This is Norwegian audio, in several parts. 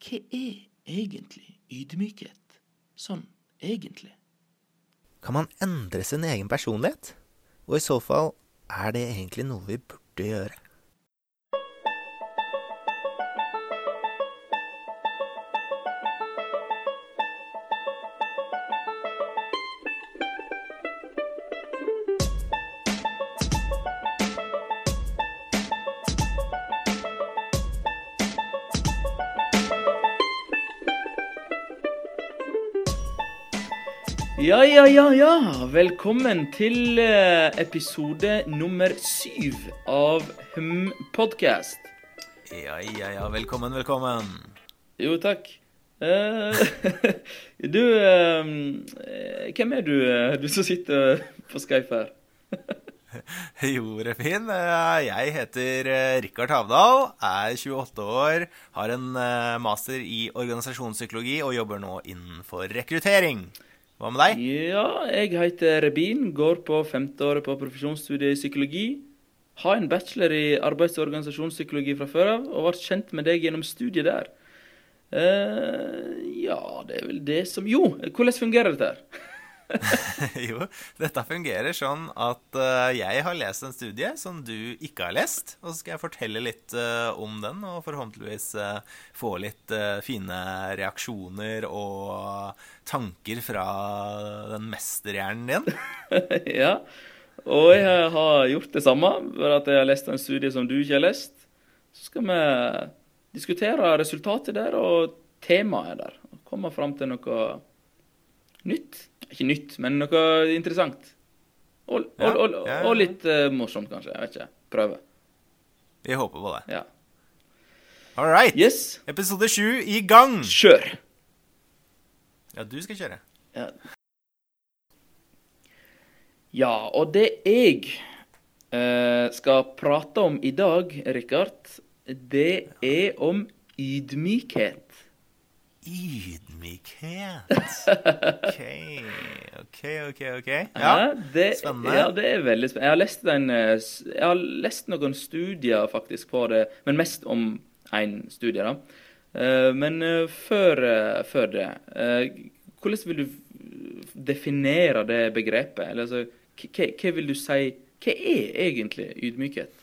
hva er egentlig ydmykhet? Sånn egentlig. Kan man endre sin egen personlighet? Og i så fall, er det egentlig noe vi burde gjøre? Ja, ja, ja. Velkommen til eh, episode nummer syv av Hum Podcast. Ja, ja, ja. Velkommen, velkommen. Jo, takk. Eh, du eh, Hvem er du, du som sitter på Skype her? Jo, Refin. Jeg heter Rikard Havdal, er 28 år, har en master i organisasjonspsykologi og jobber nå innenfor rekruttering. Hva med deg? Ja, jeg heter Rebin, går på femte året på profesjonsstudiet i psykologi. Har en bachelor i arbeids- og organisasjonspsykologi fra før av, og ble kjent med deg gjennom studiet der. Uh, ja, det er vel det som Jo, hvordan fungerer dette her? jo, dette fungerer sånn at uh, jeg har lest en studie som du ikke har lest. Og så skal jeg fortelle litt uh, om den, og forhåpentligvis uh, få litt fine reaksjoner og tanker fra den mesterhjernen din. ja. Og jeg har gjort det samme, bare at jeg har lest en studie som du ikke har lest. Så skal vi diskutere resultatet der og temaet der. Og komme fram til noe nytt. Ikke nytt, men noe interessant. Og, og, og, og litt uh, morsomt, kanskje. Jeg vet ikke. Prøve. Vi håper på det. Ja. All right. Yes, Episode sju i gang. kjør! Ja, du skal kjøre. Ja. ja, og det jeg uh, skal prate om i dag, Rikard, det er om ydmykhet. Ydmykhet. OK, OK, OK. ok. Ja, det, spennende. Ja, det er veldig spennende. Jeg har lest, en, eh, jeg har lest noen studier faktisk på det, men mest om én studie, da. Eh, Men eh, før, før det Hvordan vil du definere det begrepet? Eller altså, hva, hva vil du si Hva er egentlig ydmykhet?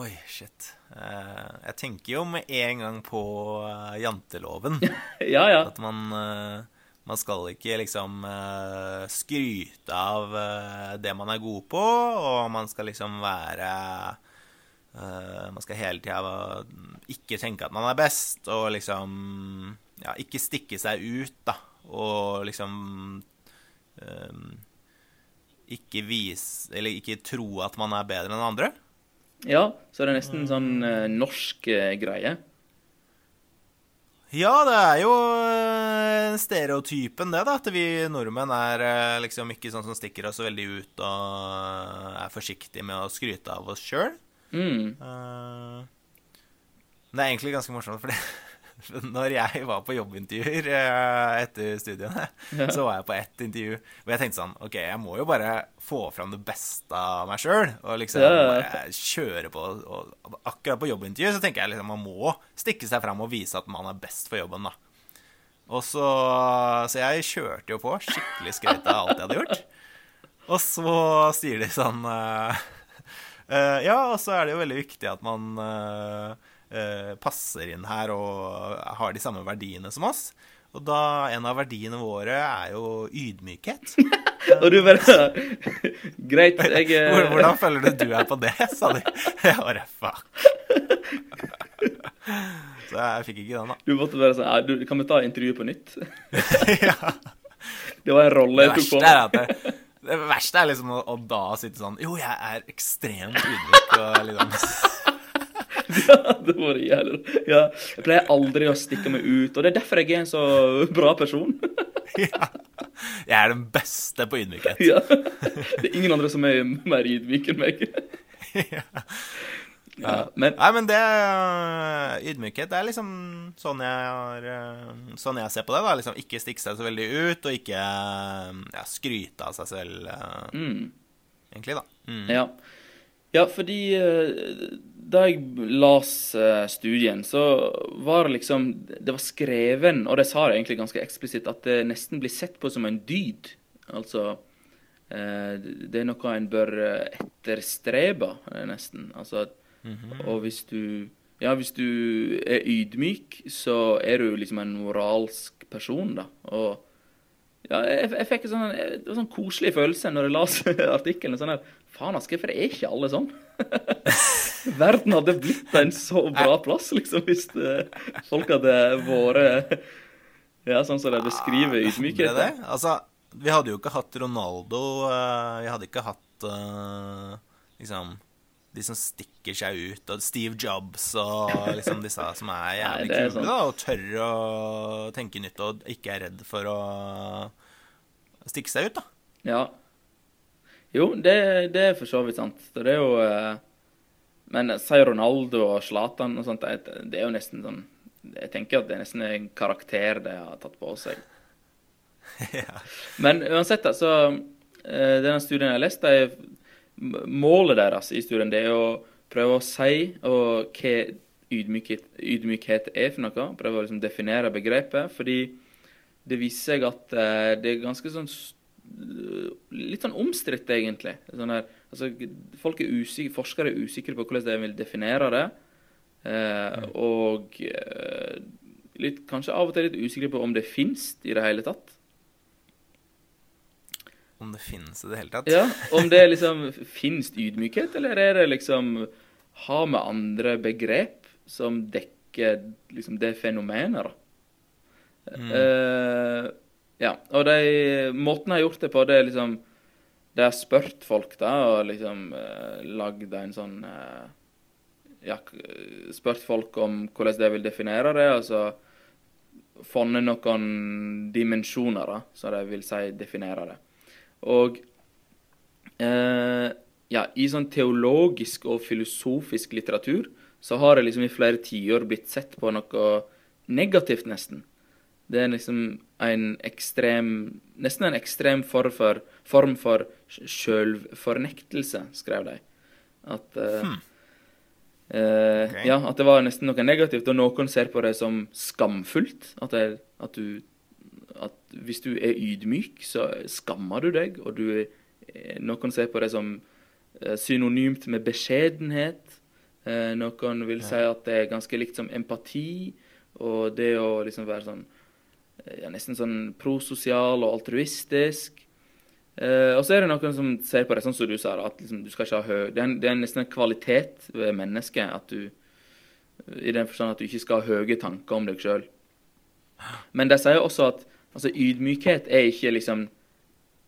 Oi, shit. Eh, jeg tenker jo med en gang på eh, janteloven. ja, ja. At man, eh, man skal ikke liksom skryte av det man er god på, og man skal liksom være Man skal hele tida ikke tenke at man er best, og liksom Ja, ikke stikke seg ut, da. Og liksom eh, Ikke vise Eller ikke tro at man er bedre enn andre. Ja så det er nesten sånn eh, norsk eh, greie. Ja, det er jo eh, stereotypen, det, da. At vi nordmenn er eh, liksom ikke sånn som stikker oss veldig ut og er forsiktige med å skryte av oss sjøl. Mm. Det er egentlig ganske morsomt, fordi når jeg var på jobbintervjuer eh, etter studiene, så var jeg på ett intervju hvor jeg tenkte sånn OK, jeg må jo bare få fram det beste av meg sjøl, og liksom bare kjøre på. Og akkurat på jobbintervju så tenker jeg liksom man må stikke seg fram og vise at man er best for jobben, da. Og så Så jeg kjørte jo på, skikkelig skrøt av alt jeg hadde gjort. Og så sier de sånn uh, uh, Ja, og så er det jo veldig viktig at man eh, passer inn her og har de samme verdiene som oss. Og da En av verdiene våre er jo ydmykhet. Og du bare Greit, jeg eh, Hvordan føler du du er på det, sa de. Jeg bare fuck. Så jeg fikk ikke den, da. Du måtte bare du, Kan vi ta intervjuet på nytt? Ja. Det var en rolle jeg tok på at det, verste er liksom å da sitte sånn Jo, jeg er ekstremt ydmyk og liksom Ja, det var jævlig. Ja, jeg pleier aldri å stikke meg ut, og det er derfor jeg er en så bra person. ja. Jeg er den beste på ydmykhet. Ja. Det er ingen andre som er mer ydmyk enn meg. Ja, men Nei, men det øh, Ydmykhet det er liksom sånn jeg, har, øh, sånn jeg ser på det. da liksom Ikke stikke seg så veldig ut, og ikke øh, ja, skryte av seg selv, mm, egentlig, da. Mm. Ja. Ja, fordi eh, da jeg las eh, studien, så var det liksom Det var skreven, og det sa det egentlig ganske eksplisitt, at det nesten blir sett på som en dyd. Altså eh, Det er noe en bør etterstrebe, nesten. Altså Og hvis du Ja, hvis du er ydmyk, så er du liksom en moralsk person, da. Og ja, jeg, jeg fikk en sånn, en sånn koselig følelse når jeg las artikkelen. Sånn her, Faen, Aske, for det er ikke alle sånn? Verden hadde blitt en så bra plass, liksom, hvis det, folk hadde vært Ja, sånn som de beskriver ydmykhet. Det det? Altså, vi hadde jo ikke hatt Ronaldo eh, Vi hadde ikke hatt eh, liksom de som stikker seg ut, og Steve Jobs og liksom disse som er jævlig Nei, er kule da, og tør å tenke nytt og ikke er redd for å stikke seg ut, da. Ja. Jo, det, det er for så vidt sant. Det er jo eh, Men si Ronaldo og Zlatan og sånt, det, det er jo nesten sånn Jeg tenker at det er nesten en karakter de har tatt på seg. ja. Men uansett, altså så Denne studien jeg har lest, er målet deres i studien det er å prøve å si og hva ydmykhet, ydmykhet er for noe. Prøve å liksom definere begrepet. Fordi det viser seg at eh, det er ganske sånn Litt sånn omstridt, egentlig. Sånn her, altså, folk er usikre, Forskere er usikre på hvordan de vil definere det. Eh, og eh, litt, kanskje av og til litt usikre på om det fins i det hele tatt. Om det finnes i det hele tatt. Ja, Om det liksom finnes ydmykhet, eller er det liksom Har vi andre begrep som dekker liksom det fenomenet, da? Eh, ja. Og de måten jeg har gjort det på, det er liksom De har spurt folk, da, og liksom eh, lagd en sånn eh, Ja, spurt folk om hvordan de vil definere det, og så funnet noen dimensjoner, da, som de vil si definere det. Og eh, ja, i sånn teologisk og filosofisk litteratur så har det liksom i flere tiår blitt sett på noe negativt, nesten. Det er liksom en ekstrem Nesten en ekstrem form for, form for sjølfornektelse, skrev de. At eh, eh, okay. Ja, at det var nesten noe negativt, og noen ser på det som skamfullt. At, det, at du at hvis du er ydmyk, så skammer du deg, og du eh, Noen ser på det som synonymt med beskjedenhet. Noen vil si at det er ganske likt som empati, og det å liksom være sånn ja, Nesten sånn prososial og altruistisk. Eh, og så er det noen som ser på det sånn som du sa, at liksom, du skal ikke ha høy det er, det er nesten en kvalitet ved mennesket at du I den forstand at du ikke skal ha høye tanker om deg sjøl. Men de sier også at altså, ydmykhet er ikke liksom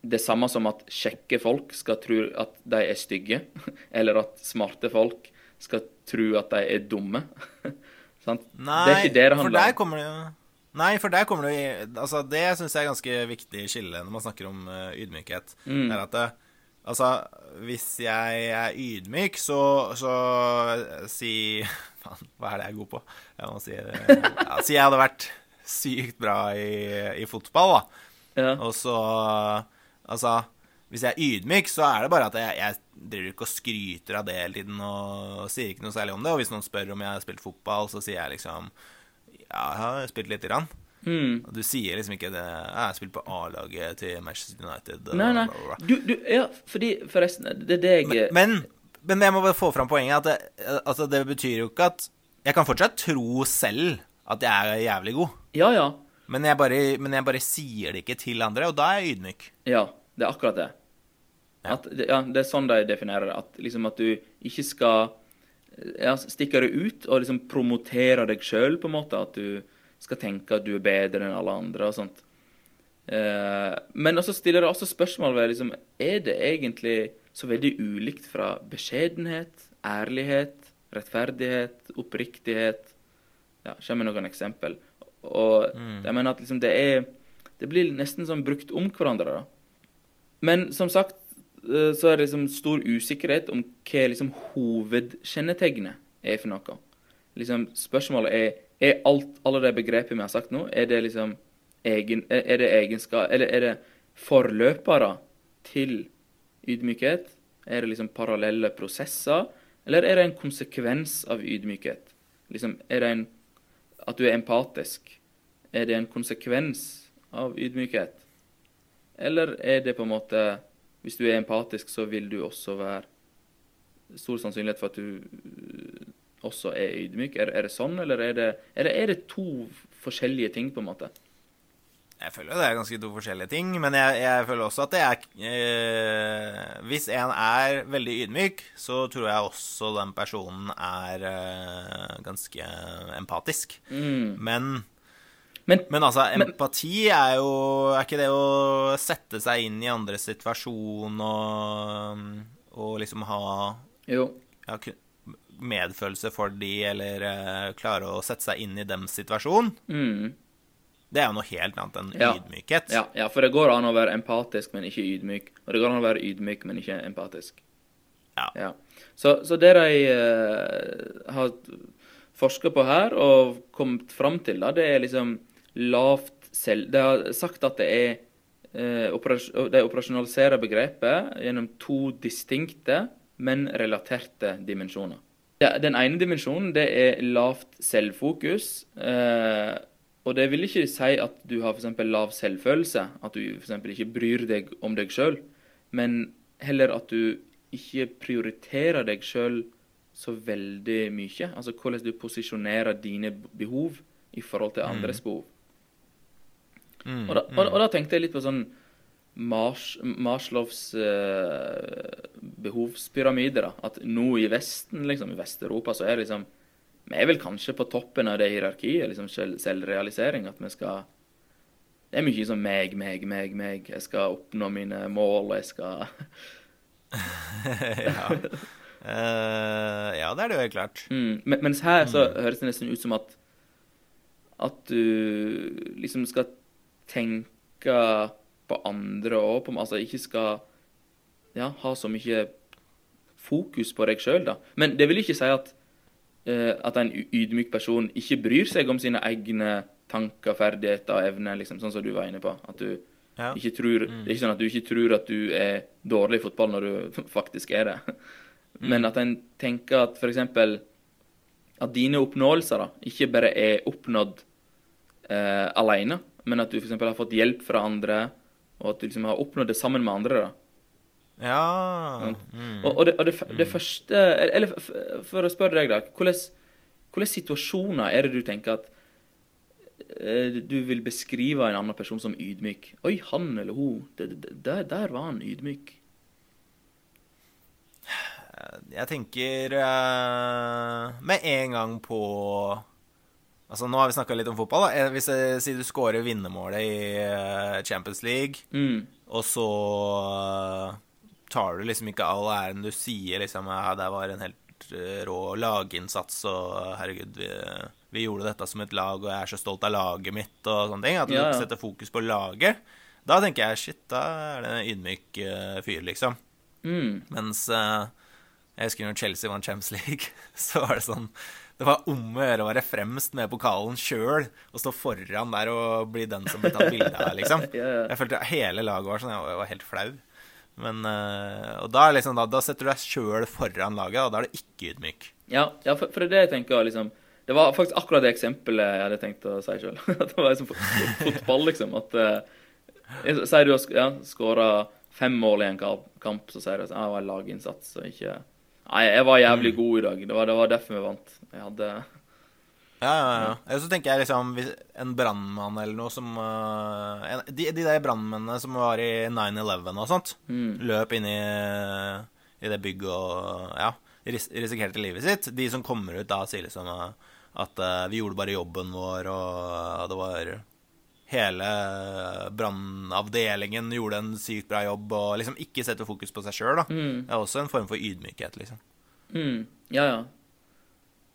det samme som at kjekke folk skal tro at de er stygge, eller at smarte folk skal tro at de er dumme. Sant? Nei, det er ikke det det for handler der om. kommer det jo Nei, for der kommer det jo Altså, det syns jeg er ganske viktig skille når man snakker om uh, ydmykhet. Mm. Det er at det, Altså, hvis jeg er ydmyk, så, så eh, si Faen, hva er det jeg er god på? Jeg må si eh, ja, Si jeg hadde vært sykt bra i, i fotball, da. Ja. Og så Altså, hvis jeg er ydmyk, så er det bare at jeg, jeg driver ikke og skryter av det hele tiden og sier ikke noe særlig om det. Og hvis noen spør om jeg har spilt fotball, så sier jeg liksom Ja, jeg har spilt lite grann. Mm. Du sier liksom ikke det Jeg har spilt på A-laget til Manchester United. Nei, nei. Du, du, ja, fordi forresten Det er det jeg Men, men jeg må bare få fram poenget at det, altså, det betyr jo ikke at Jeg kan fortsatt tro selv at jeg er jævlig god, Ja, ja. men jeg, bare, men jeg bare sier det ikke til andre, og da er jeg ydmyk. Ja, det er akkurat det. Ja. At, ja, det er sånn de definerer det. At, liksom at du ikke skal ja, stikker det ut og liksom promoterer deg sjøl, på en måte. At du skal tenke at du er bedre enn alle andre og sånt. Eh, men også stiller det også spørsmål ved liksom, Er det egentlig så veldig ulikt fra beskjedenhet, ærlighet, rettferdighet, oppriktighet? Ja, kommer noen eksempel. Og jeg mener at liksom det er Det blir nesten sånn brukt om hverandre, da. Men som sagt så er det liksom stor usikkerhet om hva liksom hovedkjennetegnet er for noe. Liksom Spørsmålet er er alt, alle de begrepene vi har sagt nå, er det liksom egen, er er det egenskap Eller er det forløpere til ydmykhet? Er det liksom parallelle prosesser, eller er det en konsekvens av ydmykhet? Liksom, er det en At du er empatisk, er det en konsekvens av ydmykhet? Eller er det på en måte Hvis du er empatisk, så vil du også være Stor sannsynlighet for at du øh, også er ydmyk? Er, er det sånn, eller er det, eller er det to forskjellige ting, på en måte? Jeg føler jo det er ganske to forskjellige ting, men jeg, jeg føler også at det er eh, Hvis en er veldig ydmyk, så tror jeg også den personen er eh, ganske empatisk. Mm. Men, Men, men altså, empati er jo Er ikke det å sette seg inn i andres situasjon og, og liksom ha jo. ja, medfølelse for de, eller uh, klare å sette seg inn i dems situasjon, Mm. det er jo noe helt annet enn Ja. ydmykhet. Ja, ja, for det går an å være empatisk, men ikke ydmyk. Og det går an å være ydmyk, men ikke empatisk. Ja. Så, så det de uh, har forska på her og kommet fram til, da, det er liksom lavt selv... De har sagt at det er eh, operas De operasjonaliserer begrepet gjennom to distinkte, men relaterte dimensjoner. Den ene dimensjonen det er lavt selvfokus. Eh, og det vil ikke si at du har f.eks. lav selvfølelse, at du f.eks. ikke bryr deg om deg sjøl, men heller at du ikke prioriterer deg sjøl så veldig mye. Altså hvordan du posisjonerer dine behov i forhold til andres behov. Mm, Og da, og, og da tenkte jeg litt på sånn Mars, Marslovs eh, behovspyramide. da, At nå i Vesten, liksom, i Vest-Europa, så er det liksom Vi er vel kanskje på toppen av det hierarkiet, liksom selv, selvrealisering. At vi skal Det er mye sånn meg, meg, meg, meg. Jeg skal oppnå mine mål, og jeg skal ja. Uh, ja, det er det jo helt klart. mm. Men, Mens her så høres det nesten ut som at At du liksom skal tenke på andre òg, altså ikke skal ja, ha så mye fokus på deg sjøl, da. Men det vil ikke si at eh, at en ydmyk person ikke bryr seg om sine egne tanker, ferdigheter og evner, liksom, sånn som du var inne på. At du Ja. ikke tror Det er ikke sånn at du ikke tror at du er dårlig i fotball når du faktisk er det. Men at en tenker at f.eks. at dine oppnåelser da, ikke bare er oppnådd eh, alene, men at du f.eks. har fått hjelp fra andre, og at du liksom har oppnådd det sammen med andre. da. Ja. Mm. Og, og, det, og det, det første Eller for å spørre deg, da. Hvilke situasjoner er det du tenker at eh, du vil beskrive en annen person som ydmyk? Oi, han eller hun. Der, der var han ydmyk. Jeg tenker uh, med en gang på Altså Nå har vi snakka litt om fotball. da. Eh, Hvis jeg sier du scorer vinnermålet i eh, Champions League, Mm. og så eh, tar du liksom ikke all æren du sier liksom Ja, det var en helt eh, rå laginnsats, og herregud, vi, vi gjorde dette som et lag, og jeg er så stolt av laget mitt, og sånne ting. At du Ja, ja. setter fokus på laget. Da tenker jeg shit, da er det en ydmyk eh, fyr, liksom. Mm. Mens eh, jeg husker når Chelsea vant Champions League, så var det sånn Det var om å gjøre å være fremst med pokalen sjøl og stå foran der og bli den som ble tatt bilde av, liksom. Jeg følte hele laget var sånn, jeg var- helt flau. Men eh, Og da, liksom, da, da setter du deg sjøl foran laget, og da er du ikke ydmyk. Ja, ja for, for det er det jeg tenker liksom Det var faktisk akkurat det eksempelet jeg hadde tenkt å si sjøl. At det var liksom fotball, liksom. At uh, Sier du har ja, skåra fem mål i en kamp, kamp, så sier du at ah, det var en laginnsats og ikke Nei, jeg var jævlig god i dag. Det var, det var derfor vi vant. Jeg hadde Ja, ja, ja. Eller så tenker jeg liksom en brannmann eller noe som uh, en, de, de der brannmennene som var i 9-11 og sånt, Mm. løp inn i, i det bygget og ja, ris risikerte livet sitt. De som kommer ut da, sier liksom uh, at uh, vi gjorde bare jobben vår, og det var Hele brannavdelingen gjorde en sykt bra jobb, og liksom ikke setter fokus på seg sjøl, da. Mm. Det er også en form for ydmykhet, liksom. Mm. Ja, ja.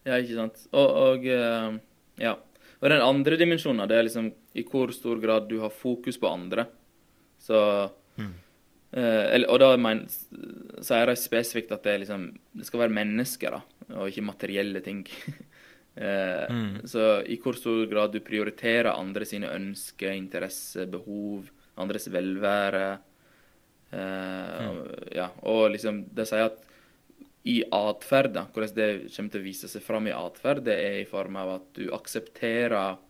Ja, ikke sant. Og, og eh, ja. Og den andre dimensjonen, det er liksom i hvor stor grad du har fokus på andre. Så Mm. eh, Og da men, sier de spesifikt at det, liksom, det skal være mennesker, da, og ikke materielle ting. eh, Mm. Så i hvor stor grad du prioriterer andre sine ønsker, interesser, behov, andres velvære. Eh, ja, og liksom det sier at i atferd, da, hvordan det kommer til å vise seg fram i atferd, det er i form av at du aksepterer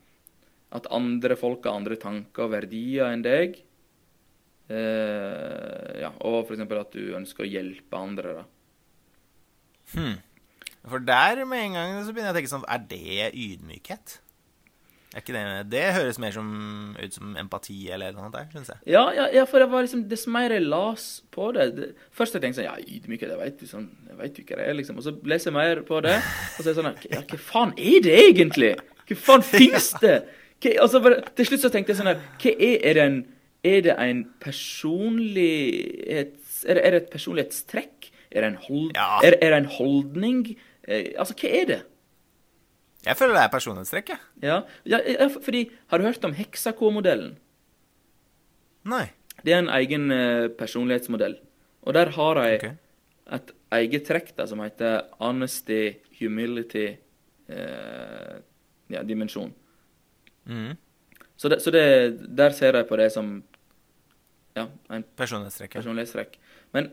at andre folk har andre tanker og verdier enn deg. Eh, ja, og f.eks. at du ønsker å hjelpe andre. da. Hmm. For der med en gang så begynner jeg å tenke sånn Er det ydmykhet? Ikke det, det høres mer som, ut som empati eller noe sånt der, syns jeg. Ja, ja, ja, for det var liksom Dess mer jeg las på det, det Først jeg tenkte sånn Ja, ydmykhet, jeg vet jo sånn, jeg vet jo hva det er, liksom. Og så leser jeg mer på det, og så er det sånn Ja, hva faen er det egentlig? Hva faen fins det? Hva, altså, bare, til slutt så tenkte jeg sånn her Hva er, er det en Er det en personlighets... Er det, er det et personlighetstrekk? Er det en, hold, Ja. er, er det en holdning? Eh, altså, hva er det? Jeg føler det er personlighetstrekk, jeg. Ja, ja, ja, fordi Har du hørt om Hexaco-modellen? Nei. Det er en egen eh, personlighetsmodell. Og der har jeg okay. et eget trekk da, som heter honesty, humility, eh, ja, dimensjon. Mm. Så, det, så det, der ser jeg på det som ja, en Personlighetstrekk. personlighetstrekk. Men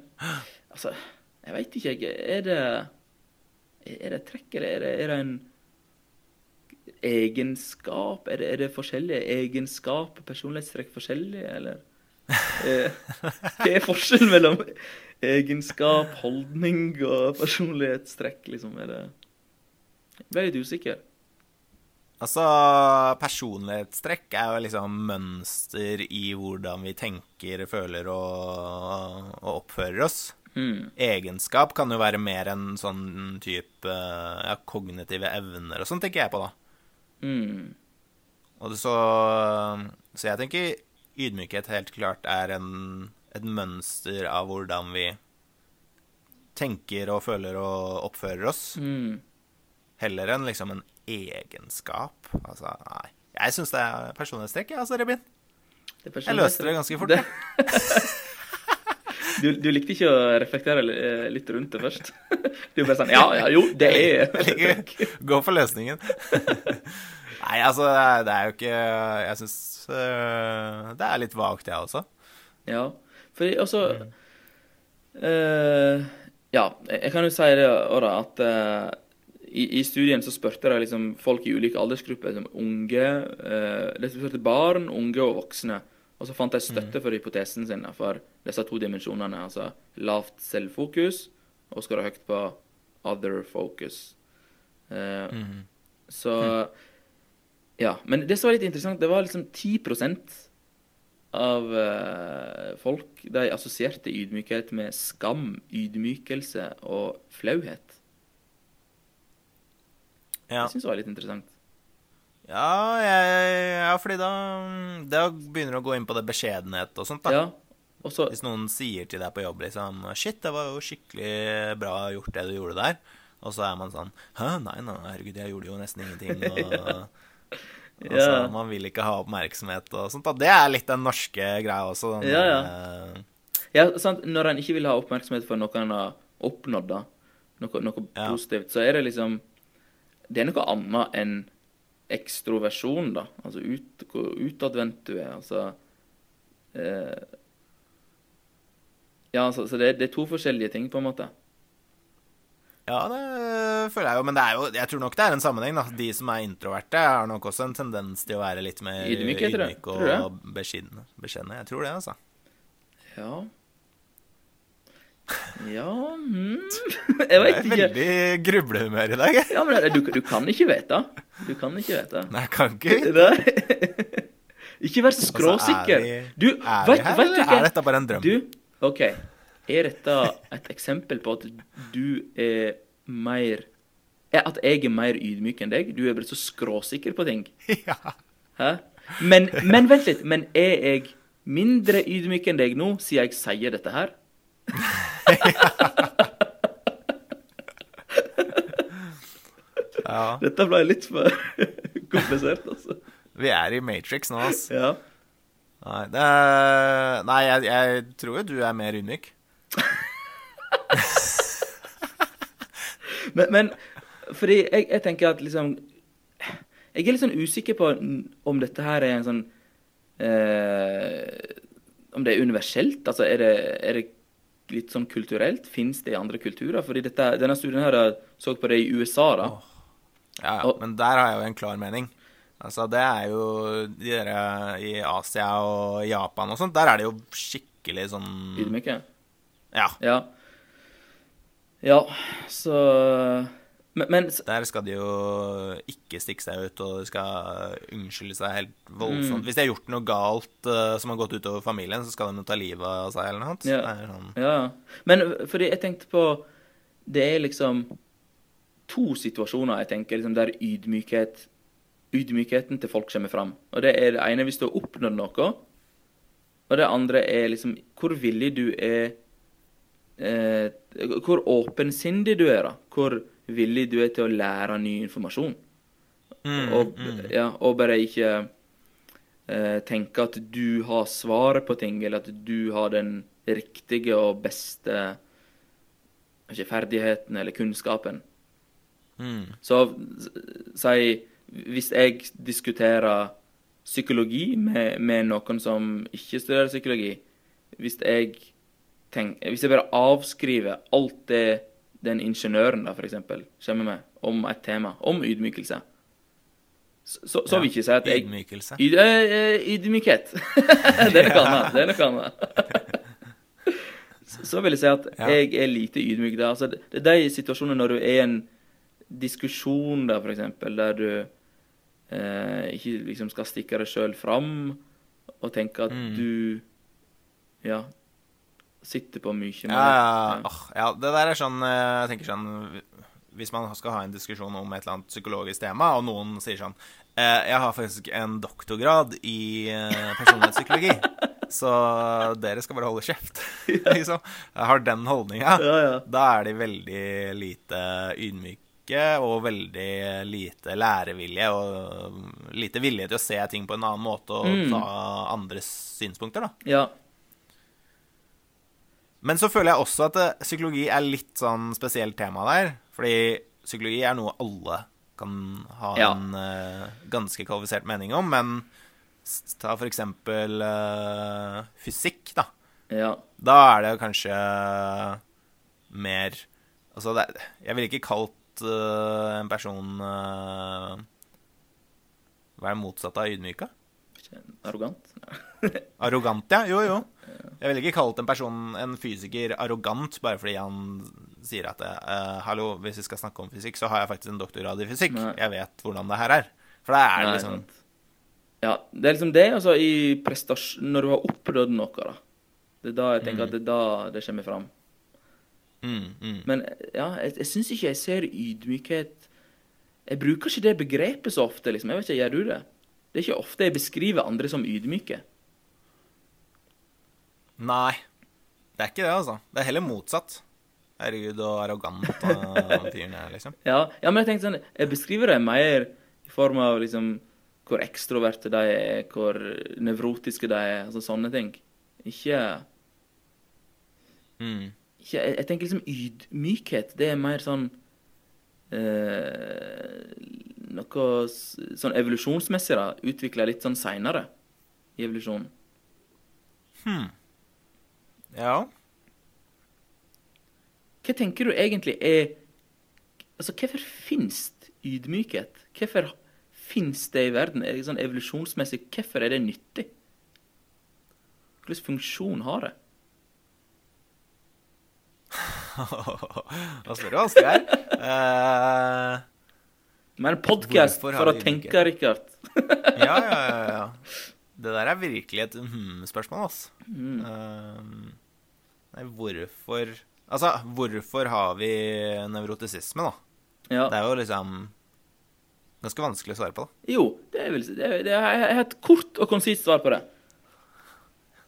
altså, jeg veit ikke, jeg. Er det Er det trekk, eller er det, er det en egenskap? Er det, er det forskjellige egenskaper, personlighetstrekk forskjellige, eller? Eh, Hva er forskjellen mellom egenskap, holdning og personlighetstrekk, liksom? Er det Jeg ble litt usikker. Altså, personlighetstrekk er jo liksom mønster i hvordan vi tenker, føler og, og oppfører oss. Mm. Egenskap kan jo være mer enn sånn type ja, kognitive evner og sånn, tenker jeg på, da. Mm. Så, så jeg tenker ydmykhet helt klart er en, et mønster av hvordan vi tenker og føler og oppfører oss. Mm. Heller enn liksom en egenskap. Altså, nei. Jeg syns det er personlighetstrekk, jeg, altså, Rebin. Jeg løste det ganske fort, Det- Du, du likte ikke å reflektere eh, litt rundt det først? Du bare sånn Ja, ja, jo, det er Gå for løsningen. Nei, altså, det er, jo ikke Jeg syns det er litt vagt, jeg også. Ja, for altså også uh, Ja, jeg kan jo si det da, at uh, i, i studien så spurte de liksom folk i ulike aldersgrupper, liksom unge uh, De spurte barn, unge og voksne. Og så fant de støtte for hypotesen sin for disse to dimensjonene. Altså lavt selvfokus og skåra høyt på other focus. Uh, mm. Så Ja. Men det som var litt interessant, det var liksom 10% av uh, folk de assosierte ydmykhet med skam, ydmykelse og flauhet. Ja. Jeg syns jeg var litt interessant. Ja, jeg, ja, fordi da Da begynner du å gå inn på det beskjedenhet og sånt, da. Ja. Også, Hvis noen sier til deg på jobb liksom Shit, det var jo skikkelig bra gjort det du gjorde der. Og så er man sånn Hæ, nei, nei, herregud, jeg gjorde jo nesten ingenting. Og, altså, Ja. Man vil ikke ha oppmerksomhet og sånt. da. Det er litt den norske greia også. Den Ja, ja. eh, Ja, sant, når en ikke vil ha oppmerksomhet for noe en har oppnådd, da, noe, noe Ja. positivt, så er det liksom Det er noe annet enn ekstroversjon, da. Altså ut, hvor utadvendt du er. Altså uh... Ja, altså, så det, det er to forskjellige ting, på en måte. Ja, det føler jeg jo. Men det er jo, jeg tror nok det er en sammenheng. da. De som er introverte, har nok også en tendens til å være litt mer jeg. Tror du og beskjedne. Jeg tror det, altså. Ja Ja hmm. Jeg Jeg veit er ikke. veldig grublehumør i dag. Ja, men du, du kan ikke vite. Du kan ikke vite. Nei, jeg kan ikke Nei. Ikke vær så Altså, skråsikker. er vi- Du, Er vet, vi her, vet eller er dette bare en drøm? Du, OK. Er dette et eksempel på at du er mer er At jeg er mer ydmyk enn deg? Du er blitt så skråsikker på ting. Ja. Hæ? Men, men vent litt. Men er jeg mindre ydmyk enn deg nå, siden jeg sier dette her? ja. Dette ble litt for komplisert, altså. Vi er i Matrix nå, altså. Ja. Nei, er, nei jeg, jeg tror jo du er mer ydmyk. Men, men fordi jeg, jeg tenker at liksom Jeg er litt sånn usikker på om dette her er en sånn eh, om det er universelt. Altså, er det, er det litt sånn kulturelt? Fins det i andre kulturer? Fordi dette, denne studien her jeg så på det i USA, da. Ja, ja. Og- Men der har jeg jo en klar mening. Altså, det er jo de der i Asia og Japan og sånt, der er det jo skikkelig sånn Ydmyke. Ja. Ja. Ja, så Men, men Der skal de jo ikke stikke seg ut, og de skal unnskylde seg helt Mm. voldsomt. Hvis de har gjort noe galt uh, som har gått utover familien, så skal de ta livet av seg eller noe annet. Ja. Det sånn Ja, men fordi jeg tenkte på Det er liksom to situasjoner jeg tenker liksom, der ydmykhet ydmykheten til folk kommer fram. Og det er det ene hvis du har oppnådd noe, og det andre er liksom hvor villig du er eh, Hvor åpensindig du er, da. Hvor villig du er til å lære ny informasjon. mm, og, mm. ja, og bare ikke eh, tenke at du har svaret på ting, eller at du har den riktige og beste ikke, ferdigheten eller kunnskapen. Mm. Så si Hvis jeg diskuterer psykologi med, med noen som ikke studerer psykologi Hvis jeg, tenk, hvis jeg bare avskriver alt det den ingeniøren da, for eksempel, kommer med om et tema, om ydmykelse, så, så, så vil jeg ikke si at jeg Ydmykelse. Yd, eh, ydmykhet. det er noe annet. Det er noe annet. så, vil jeg si at Ja. jeg er lite ydmyk da. Altså, det det er de situasjonene når du er i en diskusjon, da, for eksempel, der du eh, ikke liksom skal stikke deg sjøl fram og tenke at Mm. du ja, sitter på mye Ja, ja, Åh, ja, det der er sånn eh, Jeg tenker sånn Hvis man skal ha en diskusjon om et eller annet psykologisk tema, og noen sier sånn eh, Jeg har faktisk en doktorgrad i eh, personlighetspsykologi, så dere skal bare holde kjeft. liksom. Jeg har den holdninga. Ja, ja. Da er de veldig lite ydmyke og veldig lite lærevillige og lite villige til å se ting på en annen måte og Mm. ta andres synspunkter, da. ja. Men så føler jeg også at eh, psykologi er litt sånn spesielt tema der. Fordi psykologi er noe alle kan ha Ja. en uh, ganske kvalifisert mening om. Men ta for eksempel uh, fysikk, da. ja. Da er det kanskje mer Altså, det, jeg ville ikke kalt en person Hva er det motsatte av ydmyka? Arrogant? Arrogant, ja. Jo, jo. Jeg ville ikke kalt en person, en fysiker, arrogant bare fordi han sier at uh, Hallo, hvis vi skal snakke om fysikk, så har jeg faktisk en doktorgrad i fysikk. Nei. Jeg vet hvordan det her er. For det er Nei, liksom sant. Ja, det er liksom det, altså, i prestasjon Når du har oppnådd noe, da. Det er da jeg tenker at det er da det kommer fram. mm, mm. Men ja, jeg, jeg syns ikke jeg ser ydmykhet Jeg bruker ikke det begrepet så ofte, liksom. Jeg vet ikke, Gjør du det? Det er ikke ofte jeg beskriver andre som ydmyke. Nei. Det er ikke det, altså. Det er heller motsatt. Herregud, og arrogant og han fyren her, liksom. Ja, ja, men jeg tenkte sånn Jeg beskriver det mer i form av liksom hvor ekstroverte de er, hvor nevrotiske de er, altså sånne ting. Ikke, Mm. ikke jeg, jeg tenker liksom ydmykhet, det er mer sånn eh, Noe sånn evolusjonsmessig, da. Utvikla litt sånn seinere i evolusjonen. Ja. Hva tenker du egentlig er Altså, hvorfor finnes ydmykhet? Hvorfor finnes det i verden? Er det sånn evolusjonsmessig, hvorfor er det nyttig? Hvilken funksjon har det? Hva spør du vanskelig her? Uh, Men en podkast for å tenke, Rikard. ja, ja, ja, ja. Det der er virkelig et hm-spørsmål, altså. Mm. Uh, nei, hvorfor Altså, hvorfor har vi nevrotisisme, da? Ja. Det er jo liksom ganske vanskelig å svare på, da. Jo, det er vel det er, det er, et kort og konsist svar på det.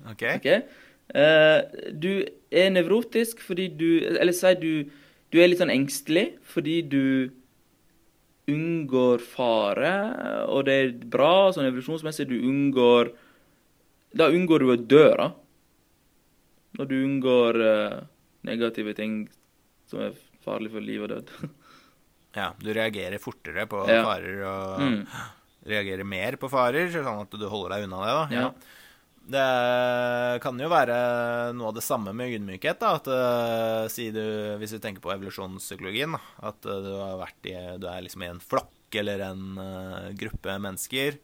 OK? okay. Uh, du er nevrotisk fordi du Eller si du, du er litt sånn engstelig fordi du unngår fare, og det er bra sånn evolusjonsmessig. Du unngår Da unngår du å dø, da. Når du unngår uh, negative ting som er farlige for liv og død. Ja, du reagerer fortere på Ja. farer og Mm. reagerer mer på farer, sånn at du holder deg unna det, da. Ja. Det kan jo være noe av det samme med ydmykhet. da, at uh, si du, Hvis du tenker på evolusjonspsykologien, at uh, du, har vært i, du er liksom i en flokk eller en uh, gruppe mennesker,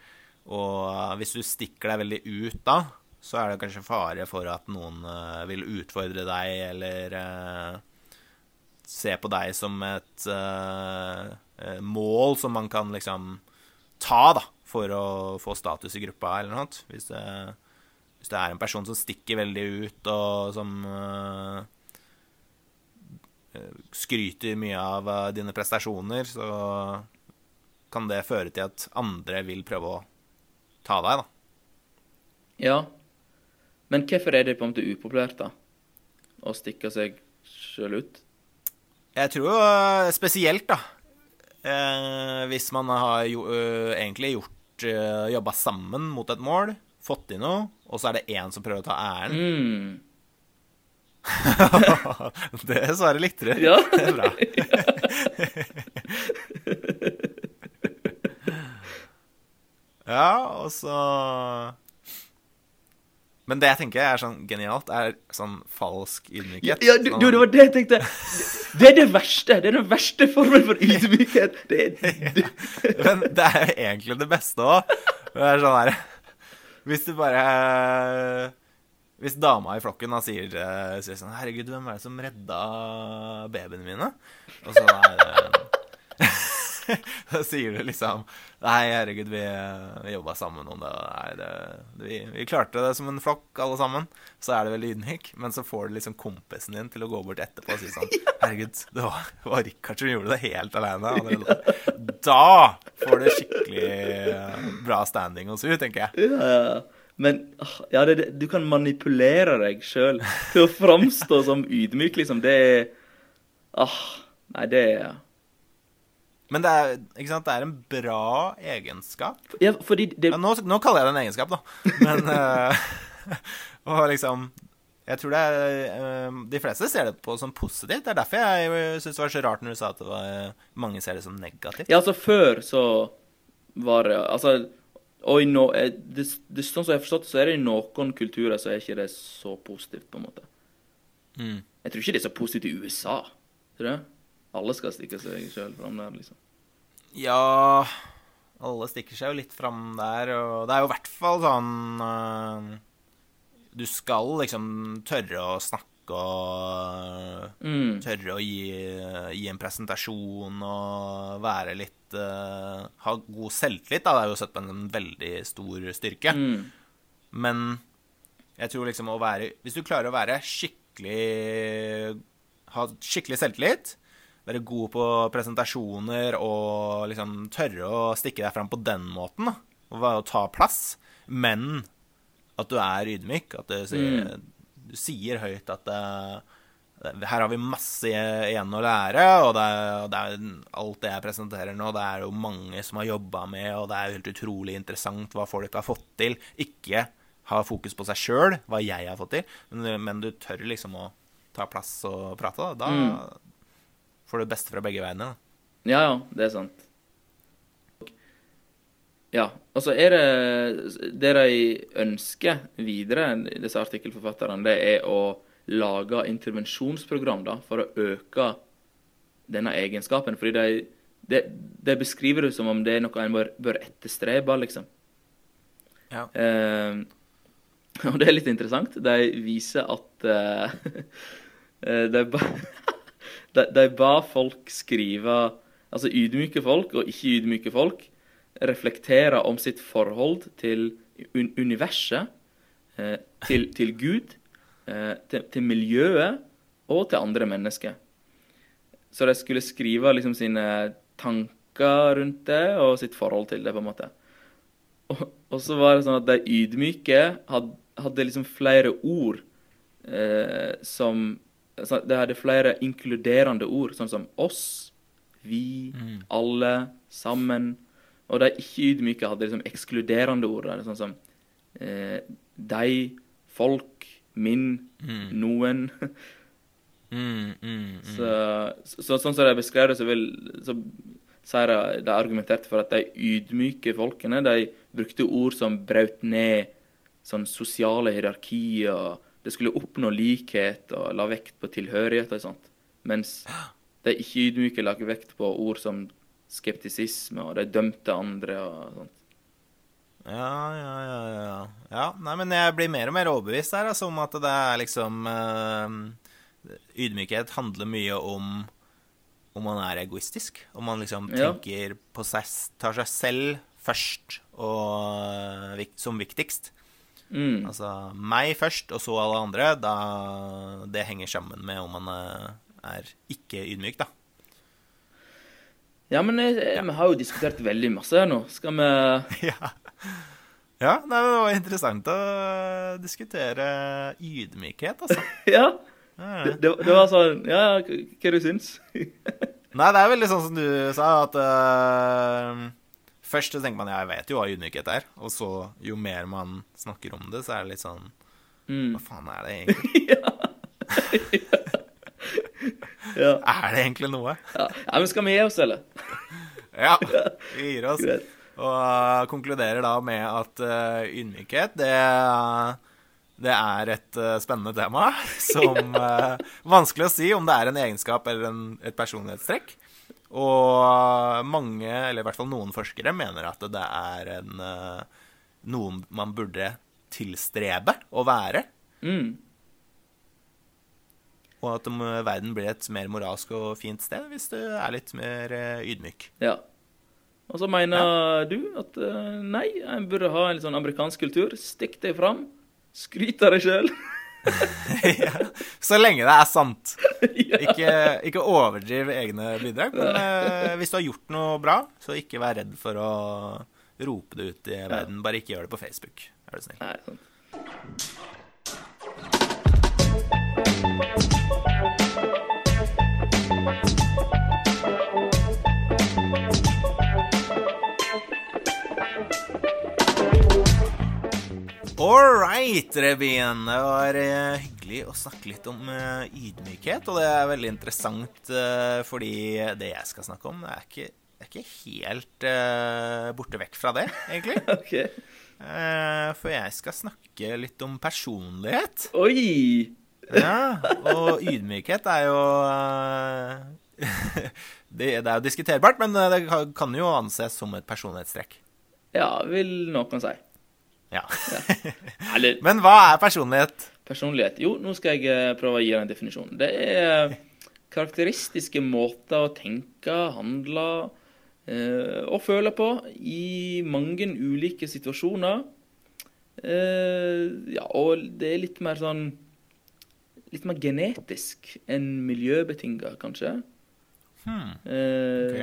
og hvis du stikker deg veldig ut da, så er det kanskje fare for at noen vil utfordre deg eller se på deg som et mål som man kan liksom ta, da, for å få status i gruppa eller noe. Hvis det hvis det er en person som stikker veldig ut, og som uh, skryter mye av uh, dine prestasjoner, så kan det føre til at andre vil prøve å ta deg, da. Ja. Men hvorfor er det på en måte upopulært, da? Å stikke seg sjøl ut? Jeg tror uh, spesielt, da. hvis man har jo, egentlig gjort jobba sammen mot et mål fått til noe, og så er det én som prøver å ta æren. Mm. det svaret likte du. Ja. det er bra. ja, og så Men det jeg tenker er sånn genialt, er sånn falsk ydmykhet. Ja, du, sånn, du, det var det jeg tenkte. Det er det verste. Det er den verste formen for ydmykhet. Det er, det. Men det er jo egentlig det beste òg. Det er sånn her hvis du bare Hvis dama i flokken da sier, sier sånn 'Herregud, hvem er det som redda babyene mine?' Og så er det Da sier du liksom Nei, herregud, vi, vi jobba sammen om det. Nei, det vi, vi, klarte det som en flokk, alle sammen. Så er det veldig ydmyk. Men så får du liksom kompisen din til å gå bort etterpå og si sånn Herregud, det var, det var Rikard som gjorde det helt alene. Da får du skikkelig bra standing hos henne, tenker jeg. Ja, ja. Men ja, det, du kan manipulere deg sjøl til å framstå som ydmyk, liksom. Det er ah, Nei, det er men det er, det er en bra egenskap. Ja, det... Nå, nå, kaller jeg det en egenskap, da. Men uh, Og liksom Jeg tror det er uh, De fleste ser det på som positivt. Det er derfor jeg syns det var så rart når du sa at var, mange ser det som negativt. Ja, altså før så var det Altså og i no, eh, det, det, sånn som jeg har forstått så er det i noen kulturer så er ikke det så positivt, på en måte. Mm. Jeg tror ikke det er så positivt i USA. Tror du? Alle skal stikke seg sjøl fram der, liksom. Ja Alle stikker seg jo litt fram der, og det er jo i hvert fall sånn uh, Du skal liksom tørre å snakke og mm. tørre å gi, gi, en presentasjon og være litt uh, Ha god selvtillit, da. Det er jo sett på en veldig stor styrke. Mm. Men jeg tror liksom å være Hvis du klarer å være skikkelig Ha skikkelig selvtillit være god på presentasjoner og liksom tørre å stikke deg fram på den måten. Da. Og ta plass. Men at du er ydmyk. At du sier, mm. du sier høyt at uh, her har vi masse igjen å lære, og det, er, det er alt det jeg presenterer nå, det er jo mange som har jobba med, og det er helt utrolig interessant hva folk har fått til. Ikke ha fokus på seg sjøl, hva jeg har fått til, men, men, du tør liksom å ta plass og prate. Da, da, mm får det beste fra begge veiene. Ja, ja, det er sant. Ja, og så er det Det de ønsker videre, disse artikkelforfatterne, det er å lage intervensjonsprogram da, for å øke denne egenskapen. Fordi de, de, de beskriver det som om det er noe en bør, bør etterstrebe, liksom. Ja. Eh, og det er litt interessant. De viser at eh, de bare de, de ba folk skrive Altså ydmyke folk og ikke ydmyke folk reflektere om sitt forhold til un universet, eh, til, til, Gud, eh, til, til, miljøet og til andre mennesker. Så de skulle skrive liksom sine tanker rundt det og sitt forhold til det, på en måte. Og, og så var det sånn at de ydmyke hadde, hadde liksom flere ord eh, som det hadde flere inkluderende ord, sånn som oss, vi, mm. alle, sammen. Og de ikke-ydmyke hadde liksom ekskluderende ord, sånn som eh, deg, folk, min, mm. noen. mm, mm, mm. så, så, sånn som de beskrev det, så vil så sier de, de argumenterte for at de ydmyke folkene de brukte ord som brøt ned sånn sosiale hierarkier. Det skulle oppnå likhet og la vekt på tilhørighet og sånt. Mens de ikke-ydmyke la vekt på ord som skeptisisme, og de dømte andre og sånt. Ja, ja, ja, ja. ja. Nei, men jeg blir mer og mer overbevist her, altså, om at det er liksom øh, Ydmykhet handler mye om om man er egoistisk. Om man liksom Ja. på seg Tar seg selv først og vik- som viktigst. Mm. Altså meg først, og så alle andre. Da Det henger sammen med om man eh, er ikke ydmyk, da. Ja, men jeg, jeg, vi har jo diskutert veldig masse her nå. Skal vi ja. ja nei, det var interessant å diskutere ydmykhet, altså. Ja. Det, det, det var sånn Ja, hva hva du syns Nei, det er veldig sånn som du sa, at øh, Først så tenker man ja, jeg vet jo hva ydmykhet er, og så jo mer man snakker om det, så er det litt sånn Mm. Hva faen er det egentlig? Ja. Er det egentlig noe? ja. ja, men skal vi gi oss, eller? Ja, vi gir oss. Greit. Og konkluderer da med at uh, ydmykhet, det, det er et uh, spennende tema. Som uh, Vanskelig å si om det er en egenskap eller en, et personlighetstrekk. Og mange, eller i hvert fall noen forskere, mener at det er en, øh, noen man burde tilstrebe å være. Mm. Og at um, verden blir et mer moralsk og fint sted hvis du er litt mer øh, ydmyk. Ja. Og så mener du at eh, nei, en burde ha en litt sånn amerikansk kultur. Stikk deg fram. Skryt av deg sjøl. ja. Så lenge det er sant. Ikke, ikke overdriv egne bidrag. Men eh, hvis du har gjort noe bra, så ikke vær redd for å rope det ut i verden. Bare ikke gjør det på Facebook. Er du snill. Nei, sant. All right, Rebien. Det var eh, hyggelig å snakke litt om eh, ydmykhet. Og det er veldig interessant, eh, fordi det jeg skal snakke om, er ikke, er ikke helt borte vekk fra det, egentlig. OK. Eh, for jeg skal snakke litt om personlighet. Oi! Ja, og ydmykhet er jo det, det er jo diskuterbart, men det kan- kan jo anses som et personlighetstrekk. Ja, vil noen si. Ja. Eller Men hva er personlighet? personlighet. Jo, nå skal jeg eh, prøve å gi deg en definisjon. Det er karakteristiske måter å tenke, handle eh, og føle på i mange ulike situasjoner. Eh, ja, og det er litt mer sånn Litt mer genetisk enn miljøbetinga, kanskje. Hmm. Eh,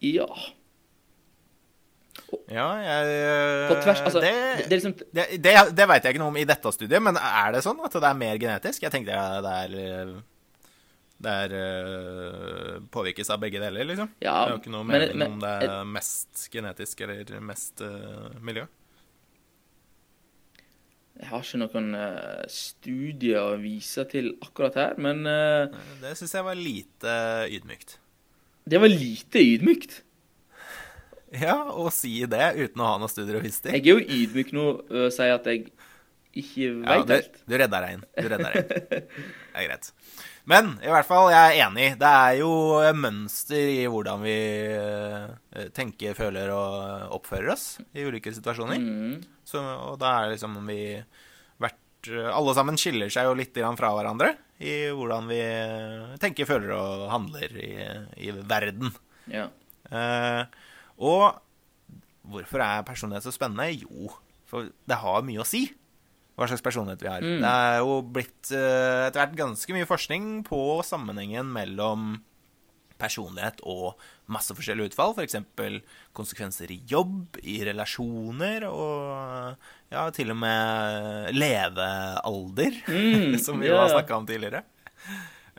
Ja. Ja, jeg På tvers Altså, det, det, det liksom det, det, det veit jeg ikke noe om i dette studiet, men er det sånn at det er mer genetisk? Jeg tenkte det er Det er øh, påvirkes av begge deler, liksom. Ja, det er jo ikke noe men- mening men- om det er mest genetisk eller mest øh, miljø. Jeg har ikke noen eh, studier å vise til akkurat her, men eh, Det syns jeg var lite ydmykt. det var lite ydmykt. Ja, å si det uten å ha noe studier og vise til. Jeg er jo ydmyk nå og sier at jeg ikke veit ja, helt. du redda deg inn. Du redda deg inn. Det er greit. Men i hvert fall, jeg er enig. Det er jo mønster i hvordan vi eh, tenker, føler og oppfører oss i ulike situasjoner. Mm. Så, og da er det liksom vi vært Alle sammen skiller seg jo litt fra hverandre i hvordan vi tenker, føler og handler i, i verden. Ja. Eh, og hvorfor er personlighet så spennende? Jo, for det har mye å si hva slags personlighet vi har. Mm. Det er jo blitt eh, etter hvert ganske mye forskning på sammenhengen mellom personlighet og masse forskjellige utfall. F.eks. konsekvenser i jobb, i relasjoner og ja, til og med levealder, Mm, som vi yeah. har snakka om tidligere.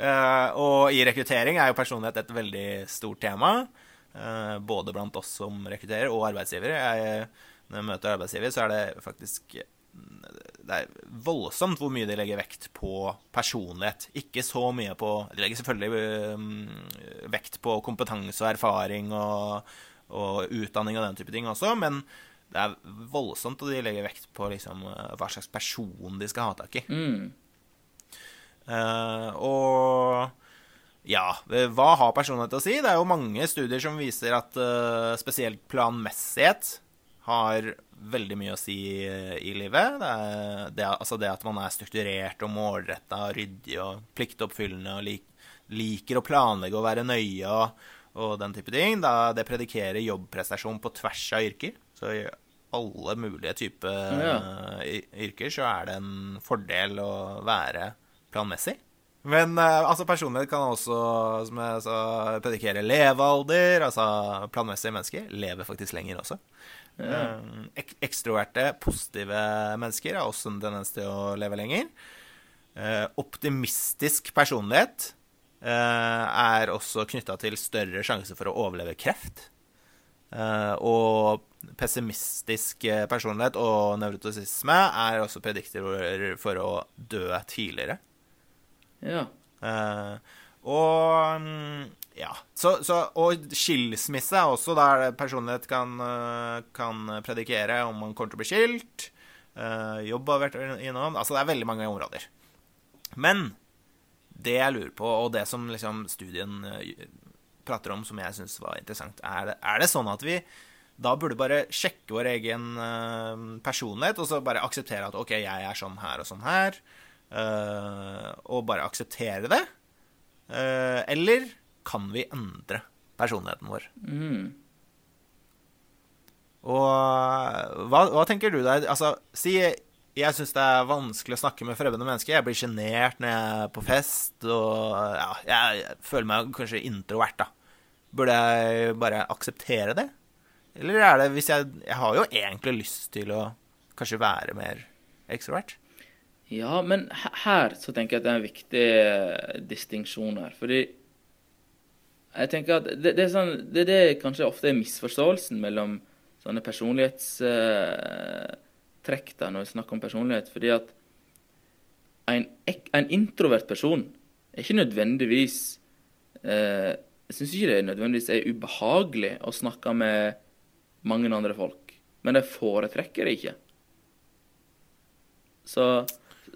Uh, og i rekruttering er jo personlighet et veldig stort tema. Eh, både blant oss som rekrutterer, og arbeidsgivere. Jeg, når jeg møter arbeidsgivere, så er det faktisk Det er voldsomt hvor mye de legger vekt på personlighet. Ikke så mye på De legger selvfølgelig eh, vekt på kompetanse og erfaring og, og utdanning og den type ting også, men det er voldsomt, og de legger vekt på liksom, eh, hva slags person de skal ha tak i. Mm. Uh, og ja, hva har personlighet å si? Det er jo mange studier som viser at uh, spesielt planmessighet har veldig mye å si eh, i livet. Det, er, det, altså det at man er strukturert og målretta, ryddig og pliktoppfyllende og lik, liker å planlegge og være nøye og, og den type ting. Da det predikerer jobbprestasjon på tvers av yrker. Så i alle mulige typer Ja. yrker så er det en fordel å være planmessig. Men eh, altså personlighet kan også, som jeg sa, predikere levealder. Altså planmessige mennesker lever faktisk lenger også. Eh, ek ekstroverte, positive mennesker har også en tendens til å leve lenger. Eh, optimistisk personlighet eh, er også knytta til større sjanse for å overleve kreft. Eh, og pessimistisk eh, personlighet og nevrotisisme er også prediktorer for å dø tidligere. Ja. Uh, og mm, ja. Så, så, og skilsmisse er også der personlighet kan, eh, kan predikere om man kommer til å bli skilt. Uh, jobb har vært innom. Altså, det er veldig mange områder. Men det jeg lurer på, og det som liksom studien prater om, som jeg syns var interessant, er det, er det sånn at vi da burde bare sjekke vår egen personlighet, og så bare akseptere at OK, jeg er sånn her og sånn her, og bare akseptere det? Eh, eller kan vi endre personligheten vår? Mm. Og hva, hva tenker du der? Altså, si jeg syns det er vanskelig å snakke med fremmede mennesker. Jeg blir sjenert når jeg er på fest, og ja, jeg føler meg kanskje introvert, da. Burde jeg bare akseptere det? Eller er det hvis jeg Jeg har jo egentlig lyst til å kanskje være mer ekstrovert. Ja, men her så tenker jeg at det er en viktig eh, distinksjon her. Fordi jeg tenker at det, det er sånn Det er det kanskje ofte er misforståelsen mellom sånne personlighetstrekk da, når vi snakker om personlighet. Fordi at en, en introvert person er ikke nødvendigvis eh, Jeg syns ikke det nødvendigvis er ubehagelig å snakke med mange andre folk, men de foretrekker det ikke. Så,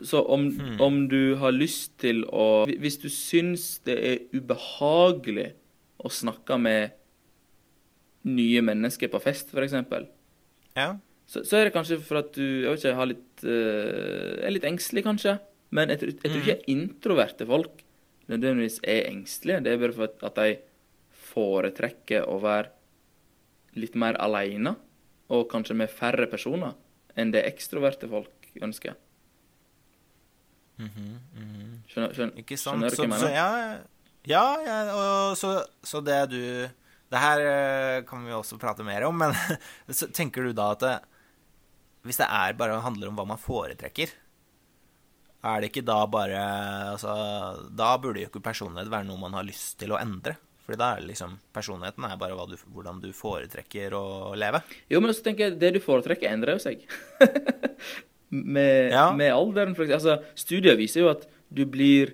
så om, om du har lyst til å Hvis du syns det er ubehagelig å snakke med nye mennesker på fest, f.eks., Ja. så, så er det kanskje for at du jeg vet ikke, har litt, uh, er litt engstelig, kanskje. Men jeg, tror- jeg tror ikke introverte folk nødvendigvis er engstelige. Det er bare for at, at de foretrekker å være litt mer alene, og kanskje med færre personer, enn det ekstroverte folk ønsker. Skjønner, skjønner, Ikke sant? skjønner du hva jeg så, mener? ja, ja, ja og så, så det du Det her eh, kan vi også prate mer om, men så tenker du da at det, hvis det er bare handler om hva man foretrekker, er det ikke da bare Altså, da burde jo ikke personlighet være noe man har lyst til å endre. Fordi da er det liksom Personligheten er bare du, hvordan du foretrekker å leve. Jo, men også tenker jeg det du foretrekker, endrer jo seg. med, Ja. med alderen. Altså, studier viser jo at du blir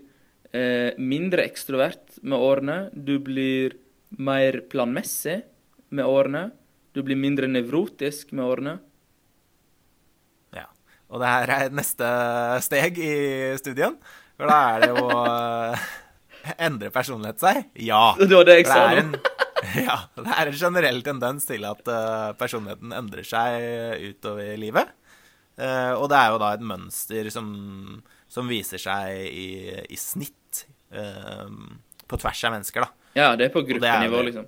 eh, mindre ekstrovert med årene. Du blir mer planmessig med årene. Du blir mindre nevrotisk med årene. Ja. Og det her er neste steg i studien. For da er det jo eh, Endre personlighet seg? Ja. Det var det jeg sa nå. ja, det er en generell tendens til at eh, personligheten endrer seg utover livet. Eh, og det er jo da et mønster som, som viser seg i, i snitt eh, på tvers av mennesker, da. Ja, det er på gruppenivå, liksom.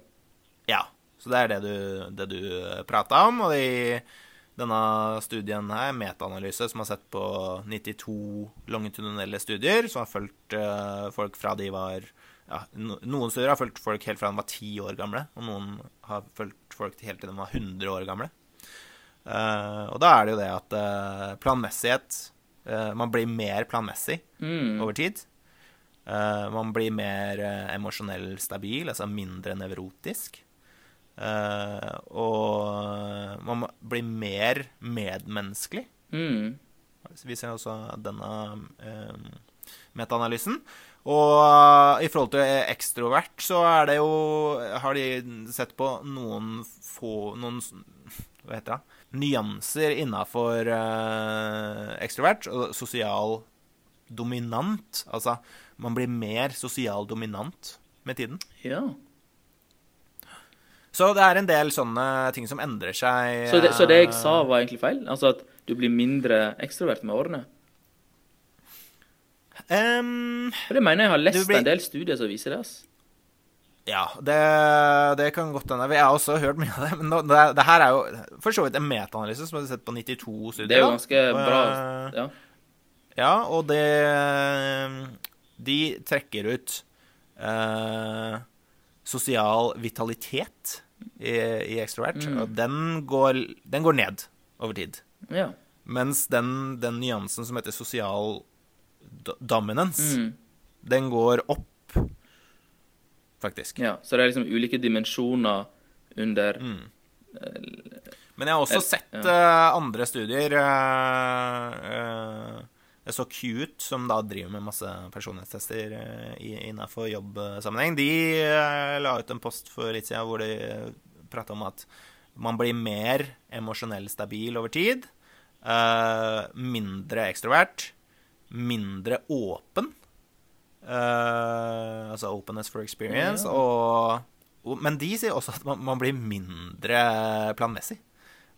Ja, så det er det du, det du prata om. Og i denne studien her, metaanalyse, som har sett på 92 longitudinelle studier, som har fulgt eh, folk fra de var ja, Noen studier har fulgt folk helt fra de var 10 år gamle, og noen har fulgt folk helt til de var 100 år gamle. Eh, og da er det jo det at eh, planmessighet eh, Man blir mer planmessig Mm. over tid. Man blir mer emosjonell stabil, altså mindre nevrotisk. Og man blir mer medmenneskelig. Mm. Vi ser også denne eh, metaanalysen. Og i forhold til ekstrovert, så er det jo Har de sett på noen få Noen Hva heter det? Nyanser innafor uh, ekstrovert og sosial dominant. Altså, man blir mer sosial dominant med tiden. Ja. Så det er en del sånne ting som endrer seg. Så det, så det jeg eh, sa, var egentlig feil? Altså at du blir mindre ekstrovert med årene? Um, For det mener jeg har lest blir- en del studier som viser det. ass. Ja, det, det kan godt hende. Jeg har også hørt mye av det. Men det, det her er jo for så vidt en metaanalyse som er sett på 92 studier. Det er jo ganske Og, bra. Ja. Ja, og det De trekker ut eh, sosial vitalitet i, i ekstrovert. Mm. Og den går, den går ned over tid. ja. Mens den, den nyansen som heter sosial dominance, Mm. den går opp, faktisk. ja. Så det er liksom ulike dimensjoner under Mm. Men jeg har også Eh, sett eh, andre studier. Uh, uh, jeg så Cute, som da driver med masse personlighetstester uh, innafor jobbsammenheng. De eh, la ut en post for litt siden hvor de prata om at man blir mer emosjonell stabil over tid. eh, mindre ekstrovert. Mindre åpen. Eh, altså openness for experience. Ja. Og, og, men de sier også at man, man blir mindre planmessig.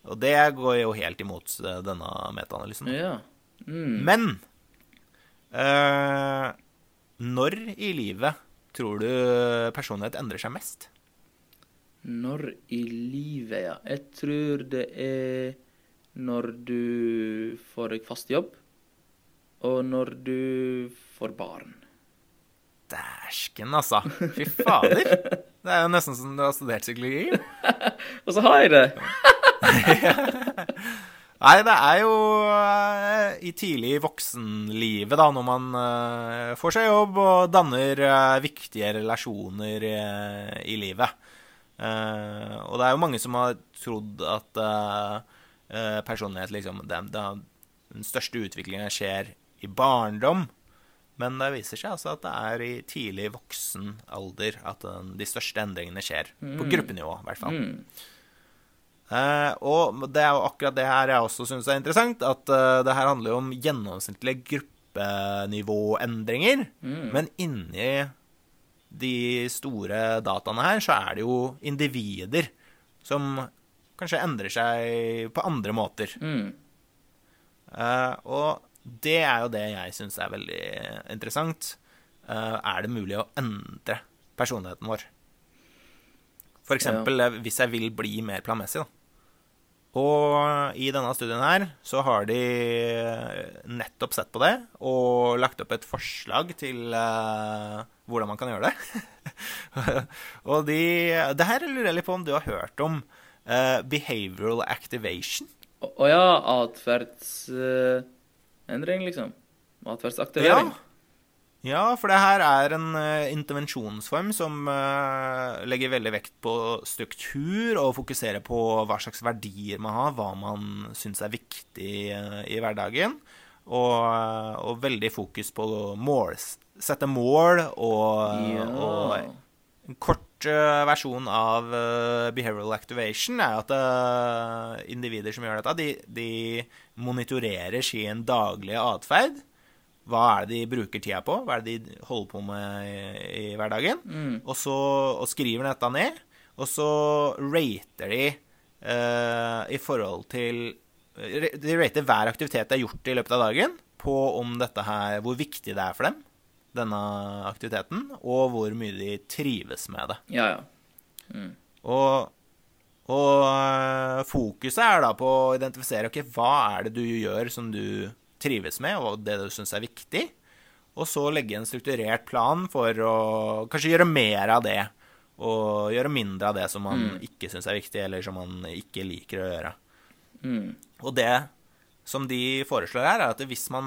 Og det går jo helt imot eh, denne metaanalysen. Ja. Mm. Men uh, når i livet tror du personlighet endrer seg mest? Når i livet, ja. Jeg tror det er når du får deg fast jobb, og når du får barn. Dæsken, altså. Fy fader. Det er jo nesten som du har studert psykologi. Og så har jeg det! Nei, det er jo eh, i tidlig voksenlivet, da, når man eh, får seg jobb og danner eh, viktige relasjoner i livet. Og det er jo mange som har trodd at personlighet liksom det, Den største utviklingen skjer i barndom. Men det viser seg altså at det er i tidlig voksen alder at de største endringene skjer. På gruppenivå, i hvert fall. Mm. Eh, og det er jo akkurat det her jeg også syns er interessant, at uh, det her handler jo om gjennomsnittlige gruppenivåendringer. Mm. Men inni de store dataene her, så er det jo individer som kanskje endrer seg på andre måter. Mm. Eh, og det er jo det jeg syns er veldig interessant. Eh, er det mulig å endre personligheten vår? For eksempel ja. hvis jeg vil bli mer planmessig, da. Og i denne studien her så har de nettopp sett på det og lagt opp et forslag til uh, hvordan man kan gjøre det. og de Det her lurer jeg litt på om du har hørt om uh, behavioral activation. Å ja, atferdsendring, liksom. Atferdsaktivering. Ja. Ja, for det her er en uh, intervensjonsform som uh, legger veldig vekt på struktur og fokuserer på hva slags verdier man har, hva man syns er viktig uh, i hverdagen. Og, og veldig fokus på mål, sette mål og, Ja. og en kort uh, versjon av uh, behavioral activation er at uh, individer som gjør dette, de, de monitorerer sin daglige atferd. Hva er det de bruker tida på? Hva er det de holder på med i, i hverdagen? Mm. Og så og skriver dette ned, og så rater de i forhold til De rater hver aktivitet de har gjort i løpet av dagen, på om dette her, hvor viktig det er for dem, denne aktiviteten, og hvor mye de trives med det. Ja, ja. Og, og øh, fokuset er da på å identifisere ok, hva er det du gjør som du trives med, og det du syns er viktig. Og så legge en strukturert plan for å kanskje gjøre mer av det. Og gjøre mindre av det som man ikke syns er viktig, eller som man ikke liker å gjøre. Mm. Og det som de foreslår her, er at hvis man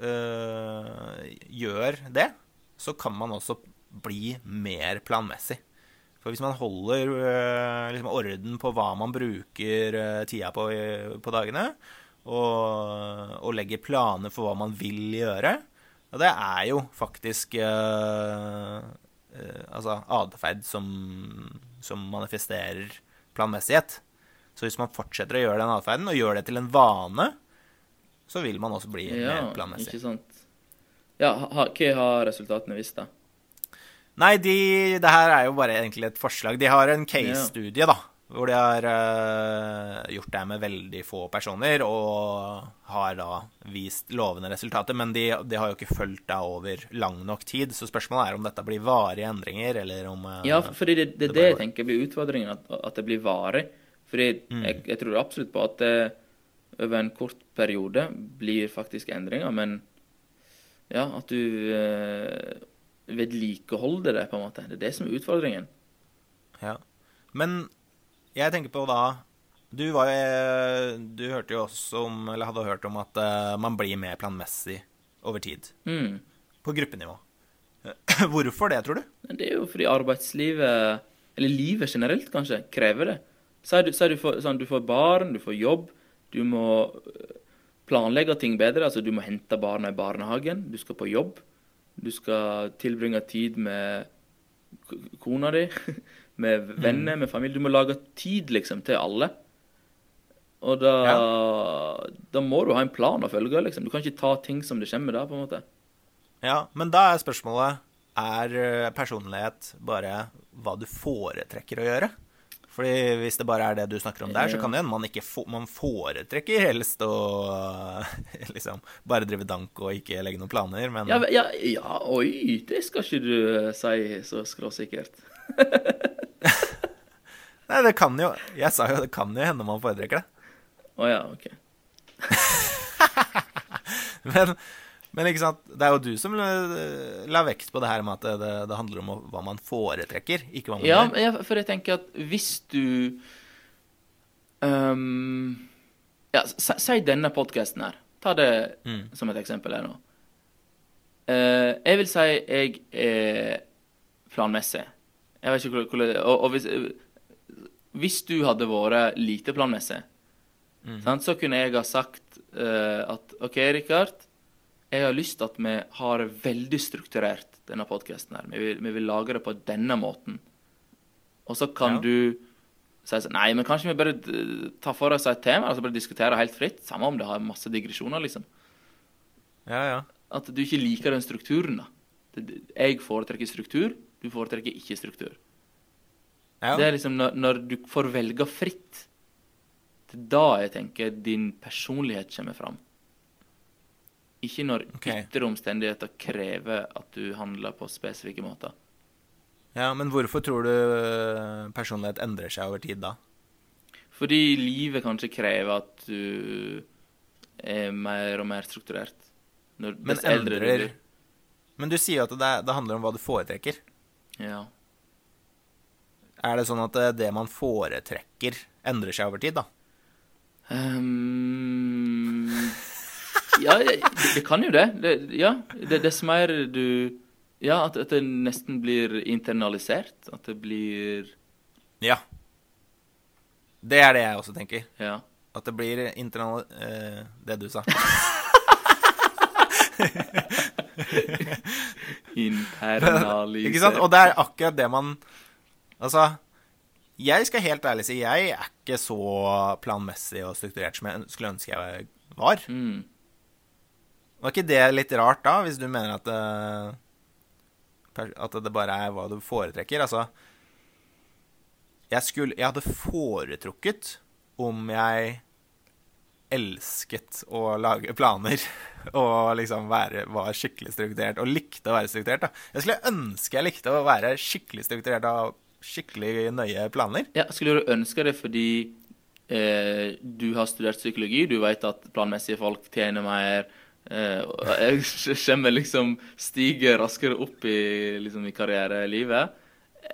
øh, gjør det, så kan man også bli mer planmessig. For hvis man holder øh, liksom orden på hva man bruker øh, tida på på dagene, og, og legger planer for hva man vil gjøre, og det er jo faktisk altså atferd som, som manifesterer planmessighet. Så hvis man fortsetter å gjøre den atferden, og gjør det til en vane, så vil man også bli Ja, mer planmessig. ikke sant. Ja, ha, hva har resultatene vist, da? Nei, de, det her er jo bare egentlig et forslag. De har en case-studie, da. Hvor de har uh, gjort det med veldig få personer, og har da vist lovende resultater. Men de, de har jo ikke fulgt det over lang nok tid, så spørsmålet er om dette blir varige endringer, eller om uh, Ja, fordi det, det det det jeg tenker blir utfordringen, at, at det blir varig. Fordi Mm. jeg, jeg tror absolutt på at det over en kort periode blir faktisk endringer, men ja, at du eh, vedlikeholder det, på en måte. Det er det som er utfordringen. Ja. Men jeg tenker på da Du var Du hørte jo også om, eller hadde hørt om, at øh, man blir mer planmessig over tid. Mm. På gruppenivå. Hvorfor det, tror du? Det er jo fordi arbeidslivet, eller livet generelt kanskje, krever det. Si du, du, får, sånn, du får barn, du får jobb, du må øh, planlegge ting bedre. Altså du må hente barna i barnehagen, du skal på jobb. Du skal tilbringe tid med kona di, med venner, med familie. Du må lage tid liksom til alle. Og da, da må du ha en plan å følge. liksom. Du kan ikke ta ting som det kommer da, på en måte. Ja, men da er spørsmålet Er eh, personlighet bare hva du foretrekker å gjøre? Fordi hvis det bare er det du snakker om der, så kan det hende man ikke få, man foretrekker helst å liksom bare drive dank og ikke legge noen planer, men Ja, ja, ja, oi, det skal ikke du eh, si så skråsikkert. Nei, det kan jo Jeg sa jo det kan jo hende man foretrekker det. Å ja, OK. Men, men ikke sant, det er jo du som la, la vekt på det her med at det, det, handler om hva man foretrekker, ikke hva man Ja, gjør. ja, for jeg tenker at hvis du um, Ja, si, si denne podkasten her. Ta det Mm. som et eksempel her nå. Uh, jeg vil si jeg er planmessig. Jeg vet ikke hvordan Og, og hvis, hvis du hadde vært lite planmessig, Mm. sant, så kunne jeg ha sagt uh, at OK, Rikard. Jeg har lyst til at vi har det veldig strukturert, denne podkasten her. Vi vil, vi vil lage det på denne måten. Og så kan Ja. du si sånn Nei, men kanskje vi bare tar for oss et tema og så bare diskutere helt fritt? Samme om det har masse digresjoner, liksom. Ja, ja. At du ikke liker den strukturen, da. Jeg foretrekker struktur, du foretrekker ikke struktur. ja. Det er liksom når, når du får velge fritt. Det er da jeg tenker din personlighet kommer fram. Ikke når okay. ytre omstendigheter krever at du handler på spesifikke måter. ja, men hvorfor tror du eh, personlighet endrer seg over tid da? Fordi livet kanskje krever at du er mer og mer strukturert. Når, Men endrer du. Men du sier jo at det, det handler om hva du foretrekker. Ja. Er det sånn at det, det man foretrekker, endrer seg over tid, da? Ehm, ja, det, kan jo det. det ja, det, dess mer du Ja, at, at det nesten blir internalisert. At det blir Ja. Det er det jeg også tenker. Ja. At det blir internal... Eh, det du sa. Internalisert. Ikke sant? Og det er akkurat det man Altså, jeg skal helt ærlig si jeg er ikke så planmessig og strukturert som jeg skulle ønske jeg var. Mm. Var ikke det litt rart da, hvis du mener at det, at det bare er hva du foretrekker? Altså Jeg skulle Jeg hadde foretrukket om jeg elsket å lage planer og liksom være, var skikkelig strukturert og likte å være strukturert. da. Jeg skulle ønske jeg likte å være skikkelig strukturert og skikkelig nøye planer. Ja, skulle du ønske det fordi eh, du har studert psykologi, du vet at planmessige folk tjener mer eh, Jeg kommer liksom stiger raskere opp i, liksom, i karrierelivet.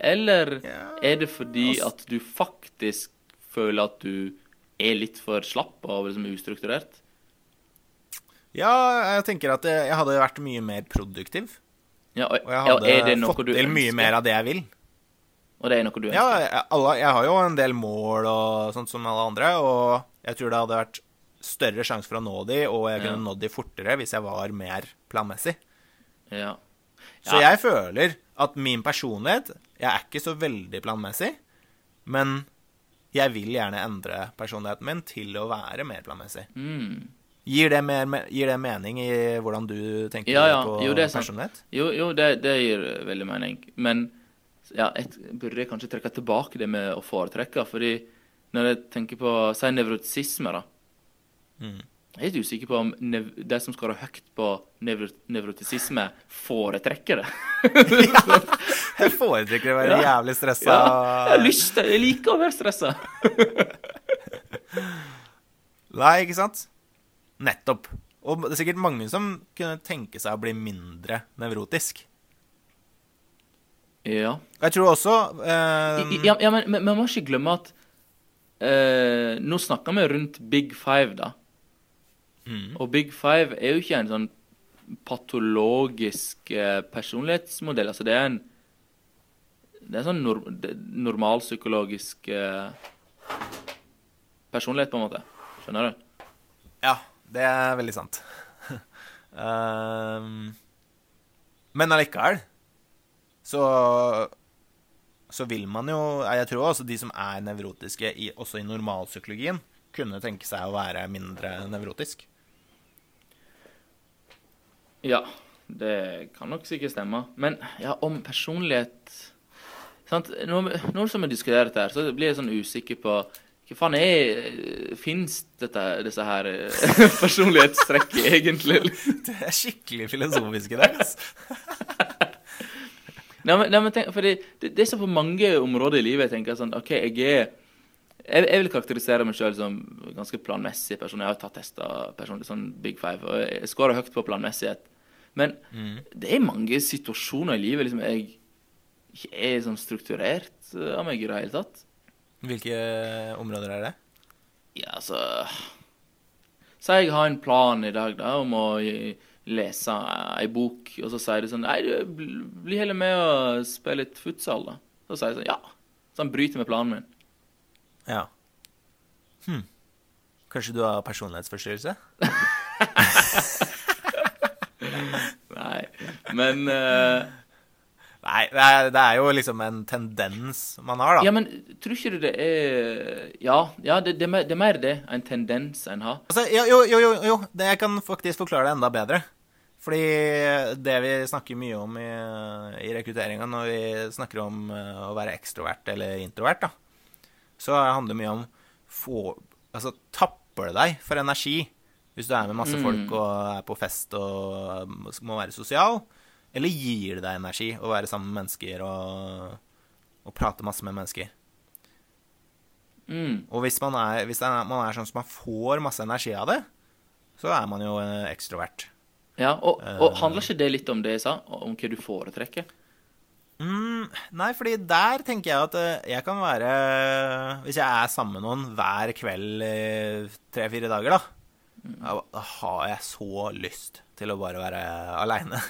Eller Ja, er det fordi altså- at du faktisk føler at du er litt for slapp og liksom ustrukturert? Ja, jeg tenker at jeg hadde vært mye mer produktiv. Ja, og, Og jeg ja, hadde det noe fått til mye mer av det jeg vil. Og det er noe du ønsker? Ja, alle, jeg har jo en del mål og sånt som alle andre, og jeg tror det hadde vært større sjanse for å nå de, og jeg kunne Ja. nådd de fortere hvis jeg var mer planmessig. Ja. Så jeg føler at min personlighet Jeg er ikke så veldig planmessig, men jeg vil gjerne endre personligheten min til å være mer planmessig. Mm. Gir det, mer, gir det mening i hvordan du tenker Ja, ja. på Jo, er personlighet? Jo, jo det, det gir veldig mening. Men ja, jeg burde kanskje trekke tilbake det med å foretrekke. Fordi når jeg tenker på si nevrotisisme, da Mm. Jeg er ikke usikker på om de som skårer høyt på nevro nevrotisisme, foretrekker det. Jeg foretrekker å være Ja. jævlig stressa. Ja, jeg lyst til Jeg liker å være stressa. Nei, ikke sant? Nettopp. Og det er sikkert mange som kunne tenke seg å bli mindre nevrotisk. Ja. Jeg tror også eh, ja, ja men, vi man må ikke glemme at eh, Nå snakker vi rundt Big Five, da. Mm, Og Big Five er jo ikke en sånn patologisk eh, personlighetsmodell. Altså det er en Det er en sånn norm, normalpsykologisk eh, personlighet, på en måte. Skjønner du? Ja, det er veldig sant. um, men allikevel så så vil man jo Jeg tror også de som er nevrotiske, i, også i normalpsykologien, kunne tenke seg å være mindre nevrotisk. Ja, det kan nok sikkert stemme. Men ja, om personlighet sant? Nå, nå som vi diskuterer dette, her, så blir jeg sånn usikker på hva faen er Fins disse her personlighetstrekkene egentlig? Det er skikkelig filosofisk i dag. Altså. Nei, men, nei, men tenk, fordi det, det er så på mange områder i livet jeg tenker sånn OK, jeg er jeg, jeg vil karakterisere meg sjøl som ganske planmessig person. Jeg har tatt tester personlig, sånn Big Five, og jeg scorer høyt på planmessighet. Men det er mange situasjoner i livet liksom jeg ikke er sånn strukturert eh, av meg i det hele tatt. Hvilke områder er det? Ja, altså Si jeg har en plan i dag da, om å lese ei bok, og så sier de sånn Nei, du, bli heller med og spille litt futsal, da. Så sier jeg sånn Ja. Så han bryter med planen min. Ja. Hm. Kanskje du har personlighetsforstyrrelse? Nei. Men uh... Nei, det er, det er jo liksom en tendens man har, da. Ja, men tror ikke du det er Ja, ja det, det, det er mer det. En tendens en har. Altså, jo, jo, jo, jo, jeg kan faktisk forklare det enda bedre. Fordi det vi snakker mye om i, i rekrutteringa når vi snakker om eh, å være ekstrovert eller introvert, da, så handler det mye om få, Altså, tapper det deg for energi hvis du er med masse Mm. folk og er på fest og må være sosial? Eller gir det deg energi å være sammen med mennesker og, og prate masse med mennesker? Mm. Og hvis man er, hvis er, man er sånn som man får masse energi av det, så er man jo ekstrovert. Ja, og, og Eh. handler ikke det litt om det jeg sa? Om hva du foretrekker? Mm, nei, fordi der tenker jeg at eh, jeg kan være Hvis jeg er sammen med noen hver kveld i tre-fire dager, da, da da har jeg så lyst til å bare være aleine.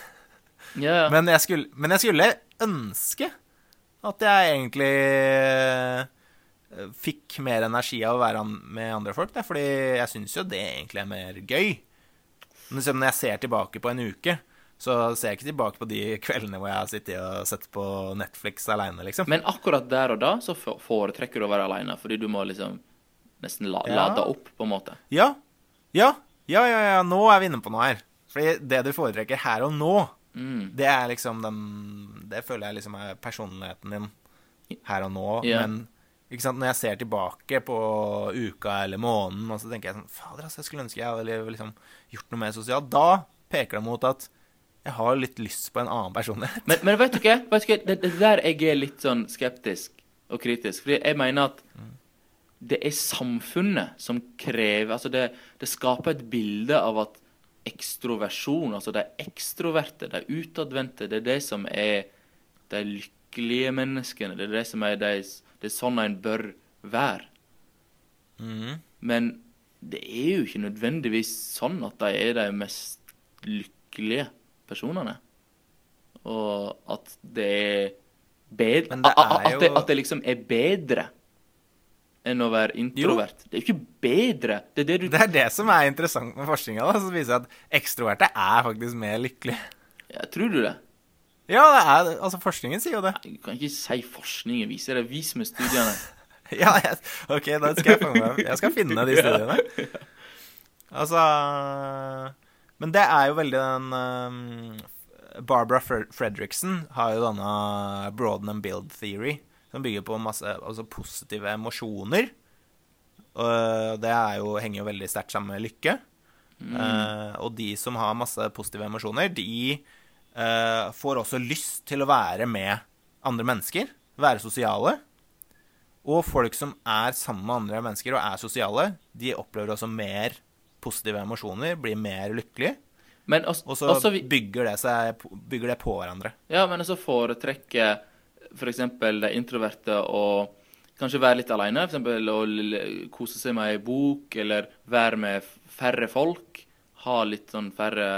Ja, ja. Men, men jeg skulle ønske at jeg egentlig eh, fikk mer energi av å være med andre folk. Da, fordi jeg syns jo det egentlig er mer gøy. Men når jeg ser tilbake på en uke, så ser jeg ikke tilbake på de kveldene hvor jeg har sittet og sett på Netflix aleine, liksom. Men akkurat der og da så foretrekker du å være aleine, fordi du må liksom nesten la, Ja. lade opp, på en måte. Ja. Ja. Ja, ja, ja. Nå er vi inne på noe her. Fordi det du foretrekker her og nå, Mm. det er liksom den Det føler jeg liksom er personligheten din her og nå. Ja. Men ikke sant, når jeg ser tilbake på uka eller måneden, og så tenker jeg sånn Fader, altså, jeg skulle ønske jeg hadde liksom gjort noe mer sosialt. Da peker det mot at jeg har litt lyst på en annen personlighet. Men, men vet du hva? Vet du hva? Det, det der jeg er litt sånn skeptisk og kritisk. Fordi jeg mener at det er samfunnet som krever Altså, det, det skaper et bilde av at ekstroversjon, altså de ekstroverte, de utadvendte, det er det som er de lykkelige menneskene. Det er det som er de, Det er sånn en bør være. Mhm. Men det er jo ikke nødvendigvis sånn at de er de mest lykkelige personene. Og at det er bedre det er er at, det, at det liksom er bedre enn å være introvert. Det er jo ikke bedre. Det er det du Det er det som er interessant med forskninga, som viser at ekstroverte er faktisk mer lykkelige. ja, Tror du det? Ja, det er, altså forskningen sier jo det. Du kan ikke si forskningen viser det. Vis meg studiene. Ja, jeg, ok, da skal jeg fange meg Jeg skal finne de studiene. Altså Men det er jo veldig den um, Barbara Fredriksen har jo denne Broaden and Build Theory, som bygger på masse altså positive emosjoner. Og det jo, henger jo veldig sterkt sammen med lykke. Mm. Uh, og de som har masse positive emosjoner, de uh, får også lyst til å være med andre mennesker. Være sosiale. Og folk som er sammen med andre mennesker og er sosiale, de opplever også mer positive emosjoner, blir mer lykkelig. Også, og så også vi, bygger, det seg, bygger det på hverandre. Ja, men så foretrekker f.eks. For de introverte å kanskje være litt alene, f.eks. å kose seg med ei bok, eller være med færre folk. Ha litt sånn færre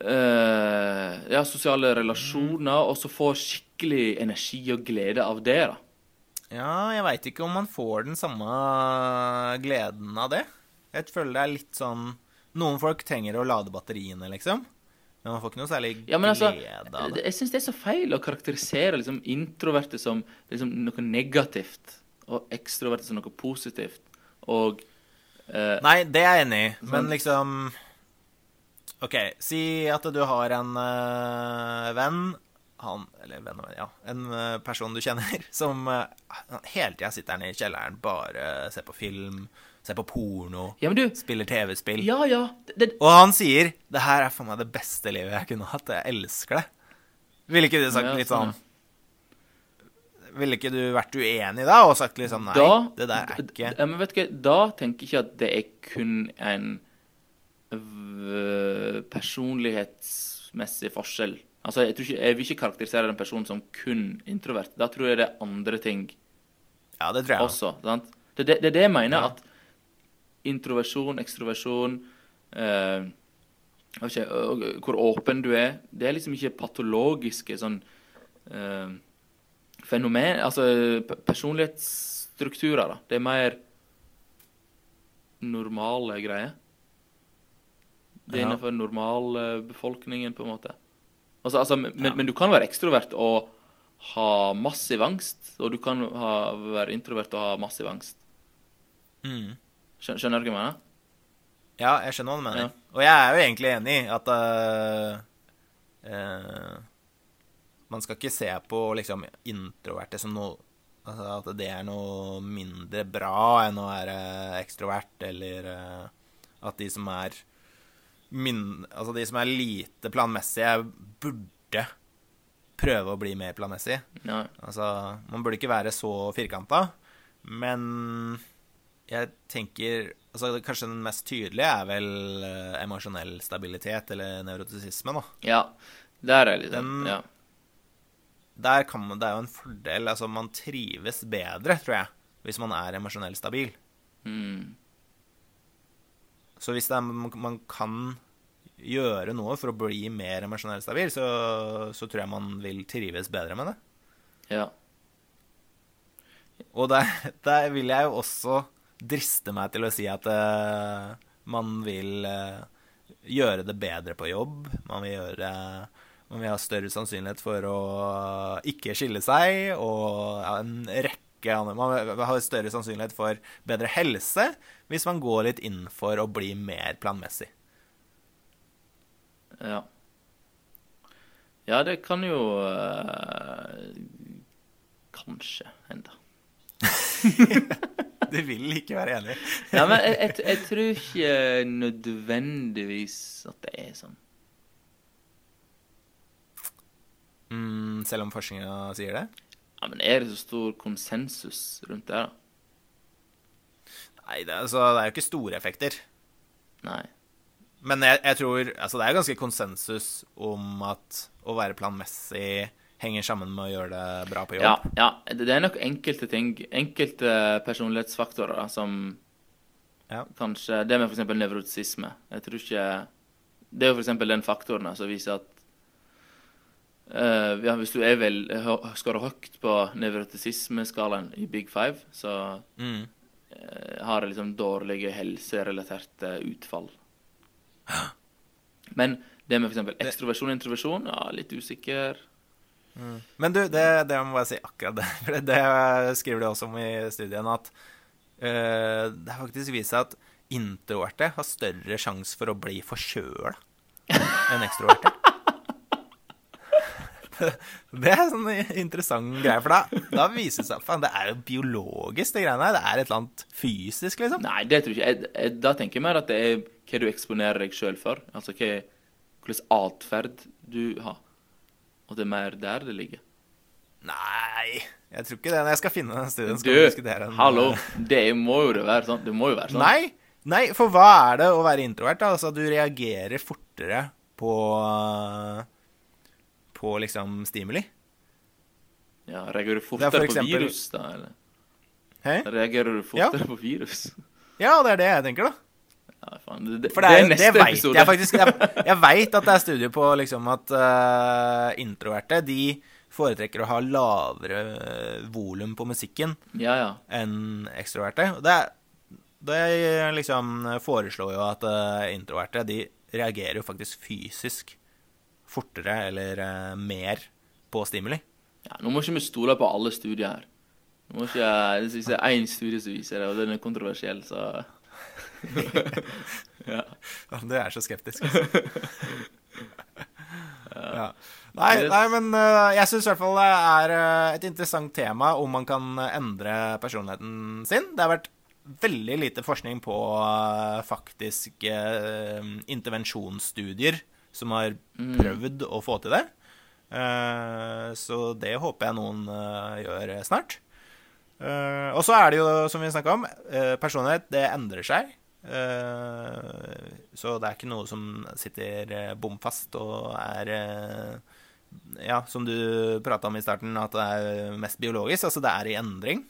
uh, ja, sosiale relasjoner, og så få skikkelig energi og glede av det. da. Ja, jeg veit ikke om man får den samme gleden av det. Jeg føler det er litt sånn Noen folk trenger å lade batteriene, liksom. Men man får ikke noe særlig ja, altså, glede av det. Jeg syns det er så feil å karakterisere liksom, introverte som liksom, noe negativt, og ekstroverte som noe positivt. Og uh, Nei, det er jeg enig i, men sånn- liksom OK, si at du har en uh, venn han, eller venn ja, en uh, person du kjenner, som hele tida sitter nede i kjelleren, bare ser på film ser på porno, ja, du, spiller TV-spill. Ja, ja. Og han sier 'Det her er for meg det beste livet jeg kunne hatt. Jeg elsker det'. Ville ikke du sagt litt sånn, sånn Ville ikke du vært uenig da og sagt litt sånn nei, da, det der er ikke ja, men vet du hva, Da tenker jeg ikke at det er kun en personlighetsmessig forskjell. Altså, jeg, ikke, jeg, vil ikke karakterisere den personen som kun introvert. Da tror jeg det er andre ting ja, det tror jeg også. Sant? Det er det, det, det, jeg mener. Ja. at introversjon, ekstroversjon eh, ikke, Hvor åpen du er. Det er liksom ikke patologiske sånn eh, fenomen Altså personlighetsstrukturer, da. Det er mer normale greier. Det er ja. innenfor normalbefolkningen, på en måte. Altså, altså, men, ja. men, du kan være ekstrovert og ha massiv angst, og du kan ha, være introvert og ha massiv angst. Mm. Skjønner du hva jeg mener? Ja, jeg skjønner hva du mener. Ja. Og jeg er jo egentlig enig i at uh, uh, Man skal ikke se på liksom introverte som noe altså, At det er noe mindre bra enn å være ekstrovert, eller uh, at de som er min, Altså de som er lite planmessige, burde prøve å bli mer planmessig. Ja. Altså, man burde ikke være så firkanta, men jeg tenker altså Kanskje den mest tydelige er vel uh, emosjonell stabilitet, eller nevrotisisme, da. Ja, der er litt den, ja. Der kan man, Det er jo en fordel. Altså, man trives bedre, tror jeg, hvis man er emosjonelt stabil. Mm. Så hvis er, man kan gjøre noe for å bli mer emosjonelt stabil, så, så, tror jeg man vil trives bedre med det. Ja. Og der, der vil jeg jo også driste meg til å si at uh, man vil uh, gjøre det bedre på jobb. Man vil, gjøre, man vil ha større sannsynlighet for å ikke skille seg, og ja, en rekke andre Man vil ha større sannsynlighet for bedre helse hvis man går litt inn for å bli mer planmessig. Ja. Ja, det kan jo uh, Kanskje hende. du vil ikke være enig. ja, men jeg, jeg, jeg, tror ikke nødvendigvis at det er sånn. Mm, selv om forskninga sier det? Ja, Men er det så stor konsensus rundt det, da? Nei, det, altså, det er jo ikke store effekter. Nei. Men jeg, jeg tror Altså, det er ganske konsensus om at å være planmessig henger sammen med å gjøre det bra på jobb? Ja, ja. det er nok enkelte ting, enkelte personlighetsfaktorer som ja. kanskje Det med f.eks. nevrotisisme. Jeg tror ikke Det er jo f.eks. den faktoren som viser at uh, ja, hvis du er vel, skårer høyt på nevrotisismeskalaen i Big Five, så mm. uh, har jeg liksom dårlige helserelaterte utfall. Men det med f.eks. ekstroversjon og introversjon, ja, litt usikker. Men du, det, det må jeg bare si akkurat det. For det, skriver de også om i studien, at uh, det har faktisk vist seg at introverte har større sjanse for å bli forkjøla enn ekstroverte. Det er sånn interessant greie, for da, da viser det seg at det er jo biologisk, det greiene her. Det er et eller annet fysisk, liksom. Nei, det tror jeg ikke. Jeg, da tenker jeg mer at det er hva du eksponerer deg sjøl for. Altså hva hvilken atferd du har. Og det er mer der det ligger. Nei, jeg tror ikke det. Når jeg skal finne den studien, Du, skal vi diskutere den. hallo! Det må jo det være sånn. Det må jo være sånn. Nei, nei, for hva er det å være introvert? da? Altså, du reagerer fortere på På liksom stimuli. Ja, reagerer du er fortere for på virus, da? eller? Hæ? Reagerer du fortere på virus? Ja, det er det jeg tenker, da. Ja, faen. Det, det, For det, er, det, neste vet episode. jeg faktisk. Jeg, jeg veit at det er studier på liksom at uh, introverte de foretrekker å ha lavere uh, volum på musikken Ja, ja. enn ekstroverte. Det, det liksom foreslår jo at uh, introverte de reagerer jo faktisk fysisk fortere eller uh, mer på stimuli. ja. Nå må ikke vi stole på alle studier her. Nå må ikke det er én studie som viser det, og den er kontroversiell, så ja. Du er så skeptisk. altså. ja. Nei, nei, men øh, jeg syns i hvert fall det er øh, et interessant tema om man kan endre personligheten sin. Det har vært veldig lite forskning på øh, faktisk intervensjonsstudier som har prøvd å få til det. Eh, så det håper jeg noen gjør snart. Eh, og så er det jo, som vi snakka om, eh, personlighet det endrer seg. Eh, så det er ikke noe som sitter uh, bom fast og er eh, Ja, som du prata om i starten, at det er mest biologisk. Altså det er i endring.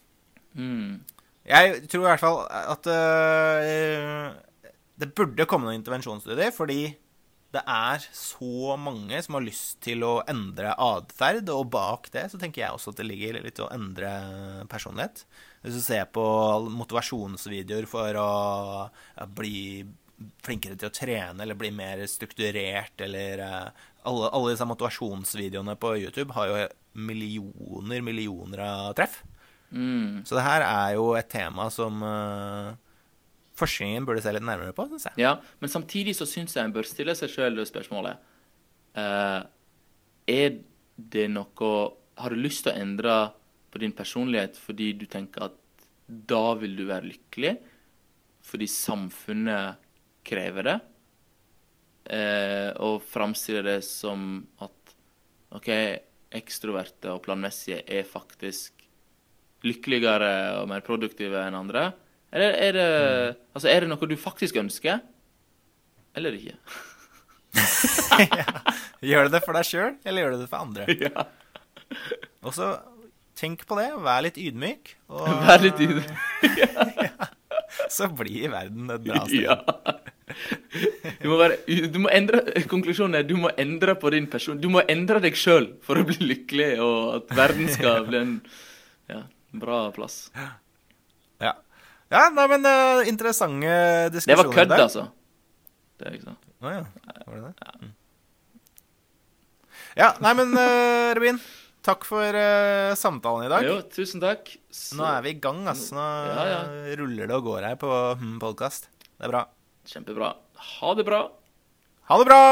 Mm. Jeg tror i hvert fall at eh, det burde komme noen intervensjonsstudier, fordi det er så mange som har lyst til å endre atferd, og bak det så tenker jeg også at det ligger litt å endre personlighet. Hvis du ser på motivasjonsvideoer for å bli flinkere til å trene eller bli mer strukturert, eller eh, alle, alle disse motivasjonsvideoene på YouTube har jo millioner, millioner av treff. Mm. Så det her er jo et tema som eh, forskningen burde se litt nærmere på, syns jeg. Ja, men samtidig så syns jeg en bør stille seg sjøl spørsmålet uh, Er det noe Har du lyst til å endre på din personlighet fordi du tenker at da vil du være lykkelig? Fordi samfunnet krever det? Uh, og framstiller det som at OK, ekstroverte og planmessige er faktisk lykkeligere og mer produktive enn andre? Eller er det, altså, er det noe du faktisk ønsker, eller ikke? Gjør du det for deg sjøl, eller gjør du det for andre? ja. Og så tenk på det, vær litt ydmyk. Og Vær litt ydmyk. så blir verden et bra sted. Ja. Du må, være, du må endre Konklusjonen er du må endre på din person. Du må endre deg sjøl for å bli lykkelig, og at verden skal bli en ja, bra plass. Ja. Ja, nei, men uh, interessante Det var kødd, altså. Det er ikke sant. Å ja. Var det det? Ja. Ja, nei, men uh, Robin, takk for uh, samtalen i dag. Jo, tusen takk. Så, Nå er vi i gang, ass. Nå Ja, ja. ruller det og går her på hmm, podkast. Det er bra. Kjempebra. Ha det bra. Ha det bra!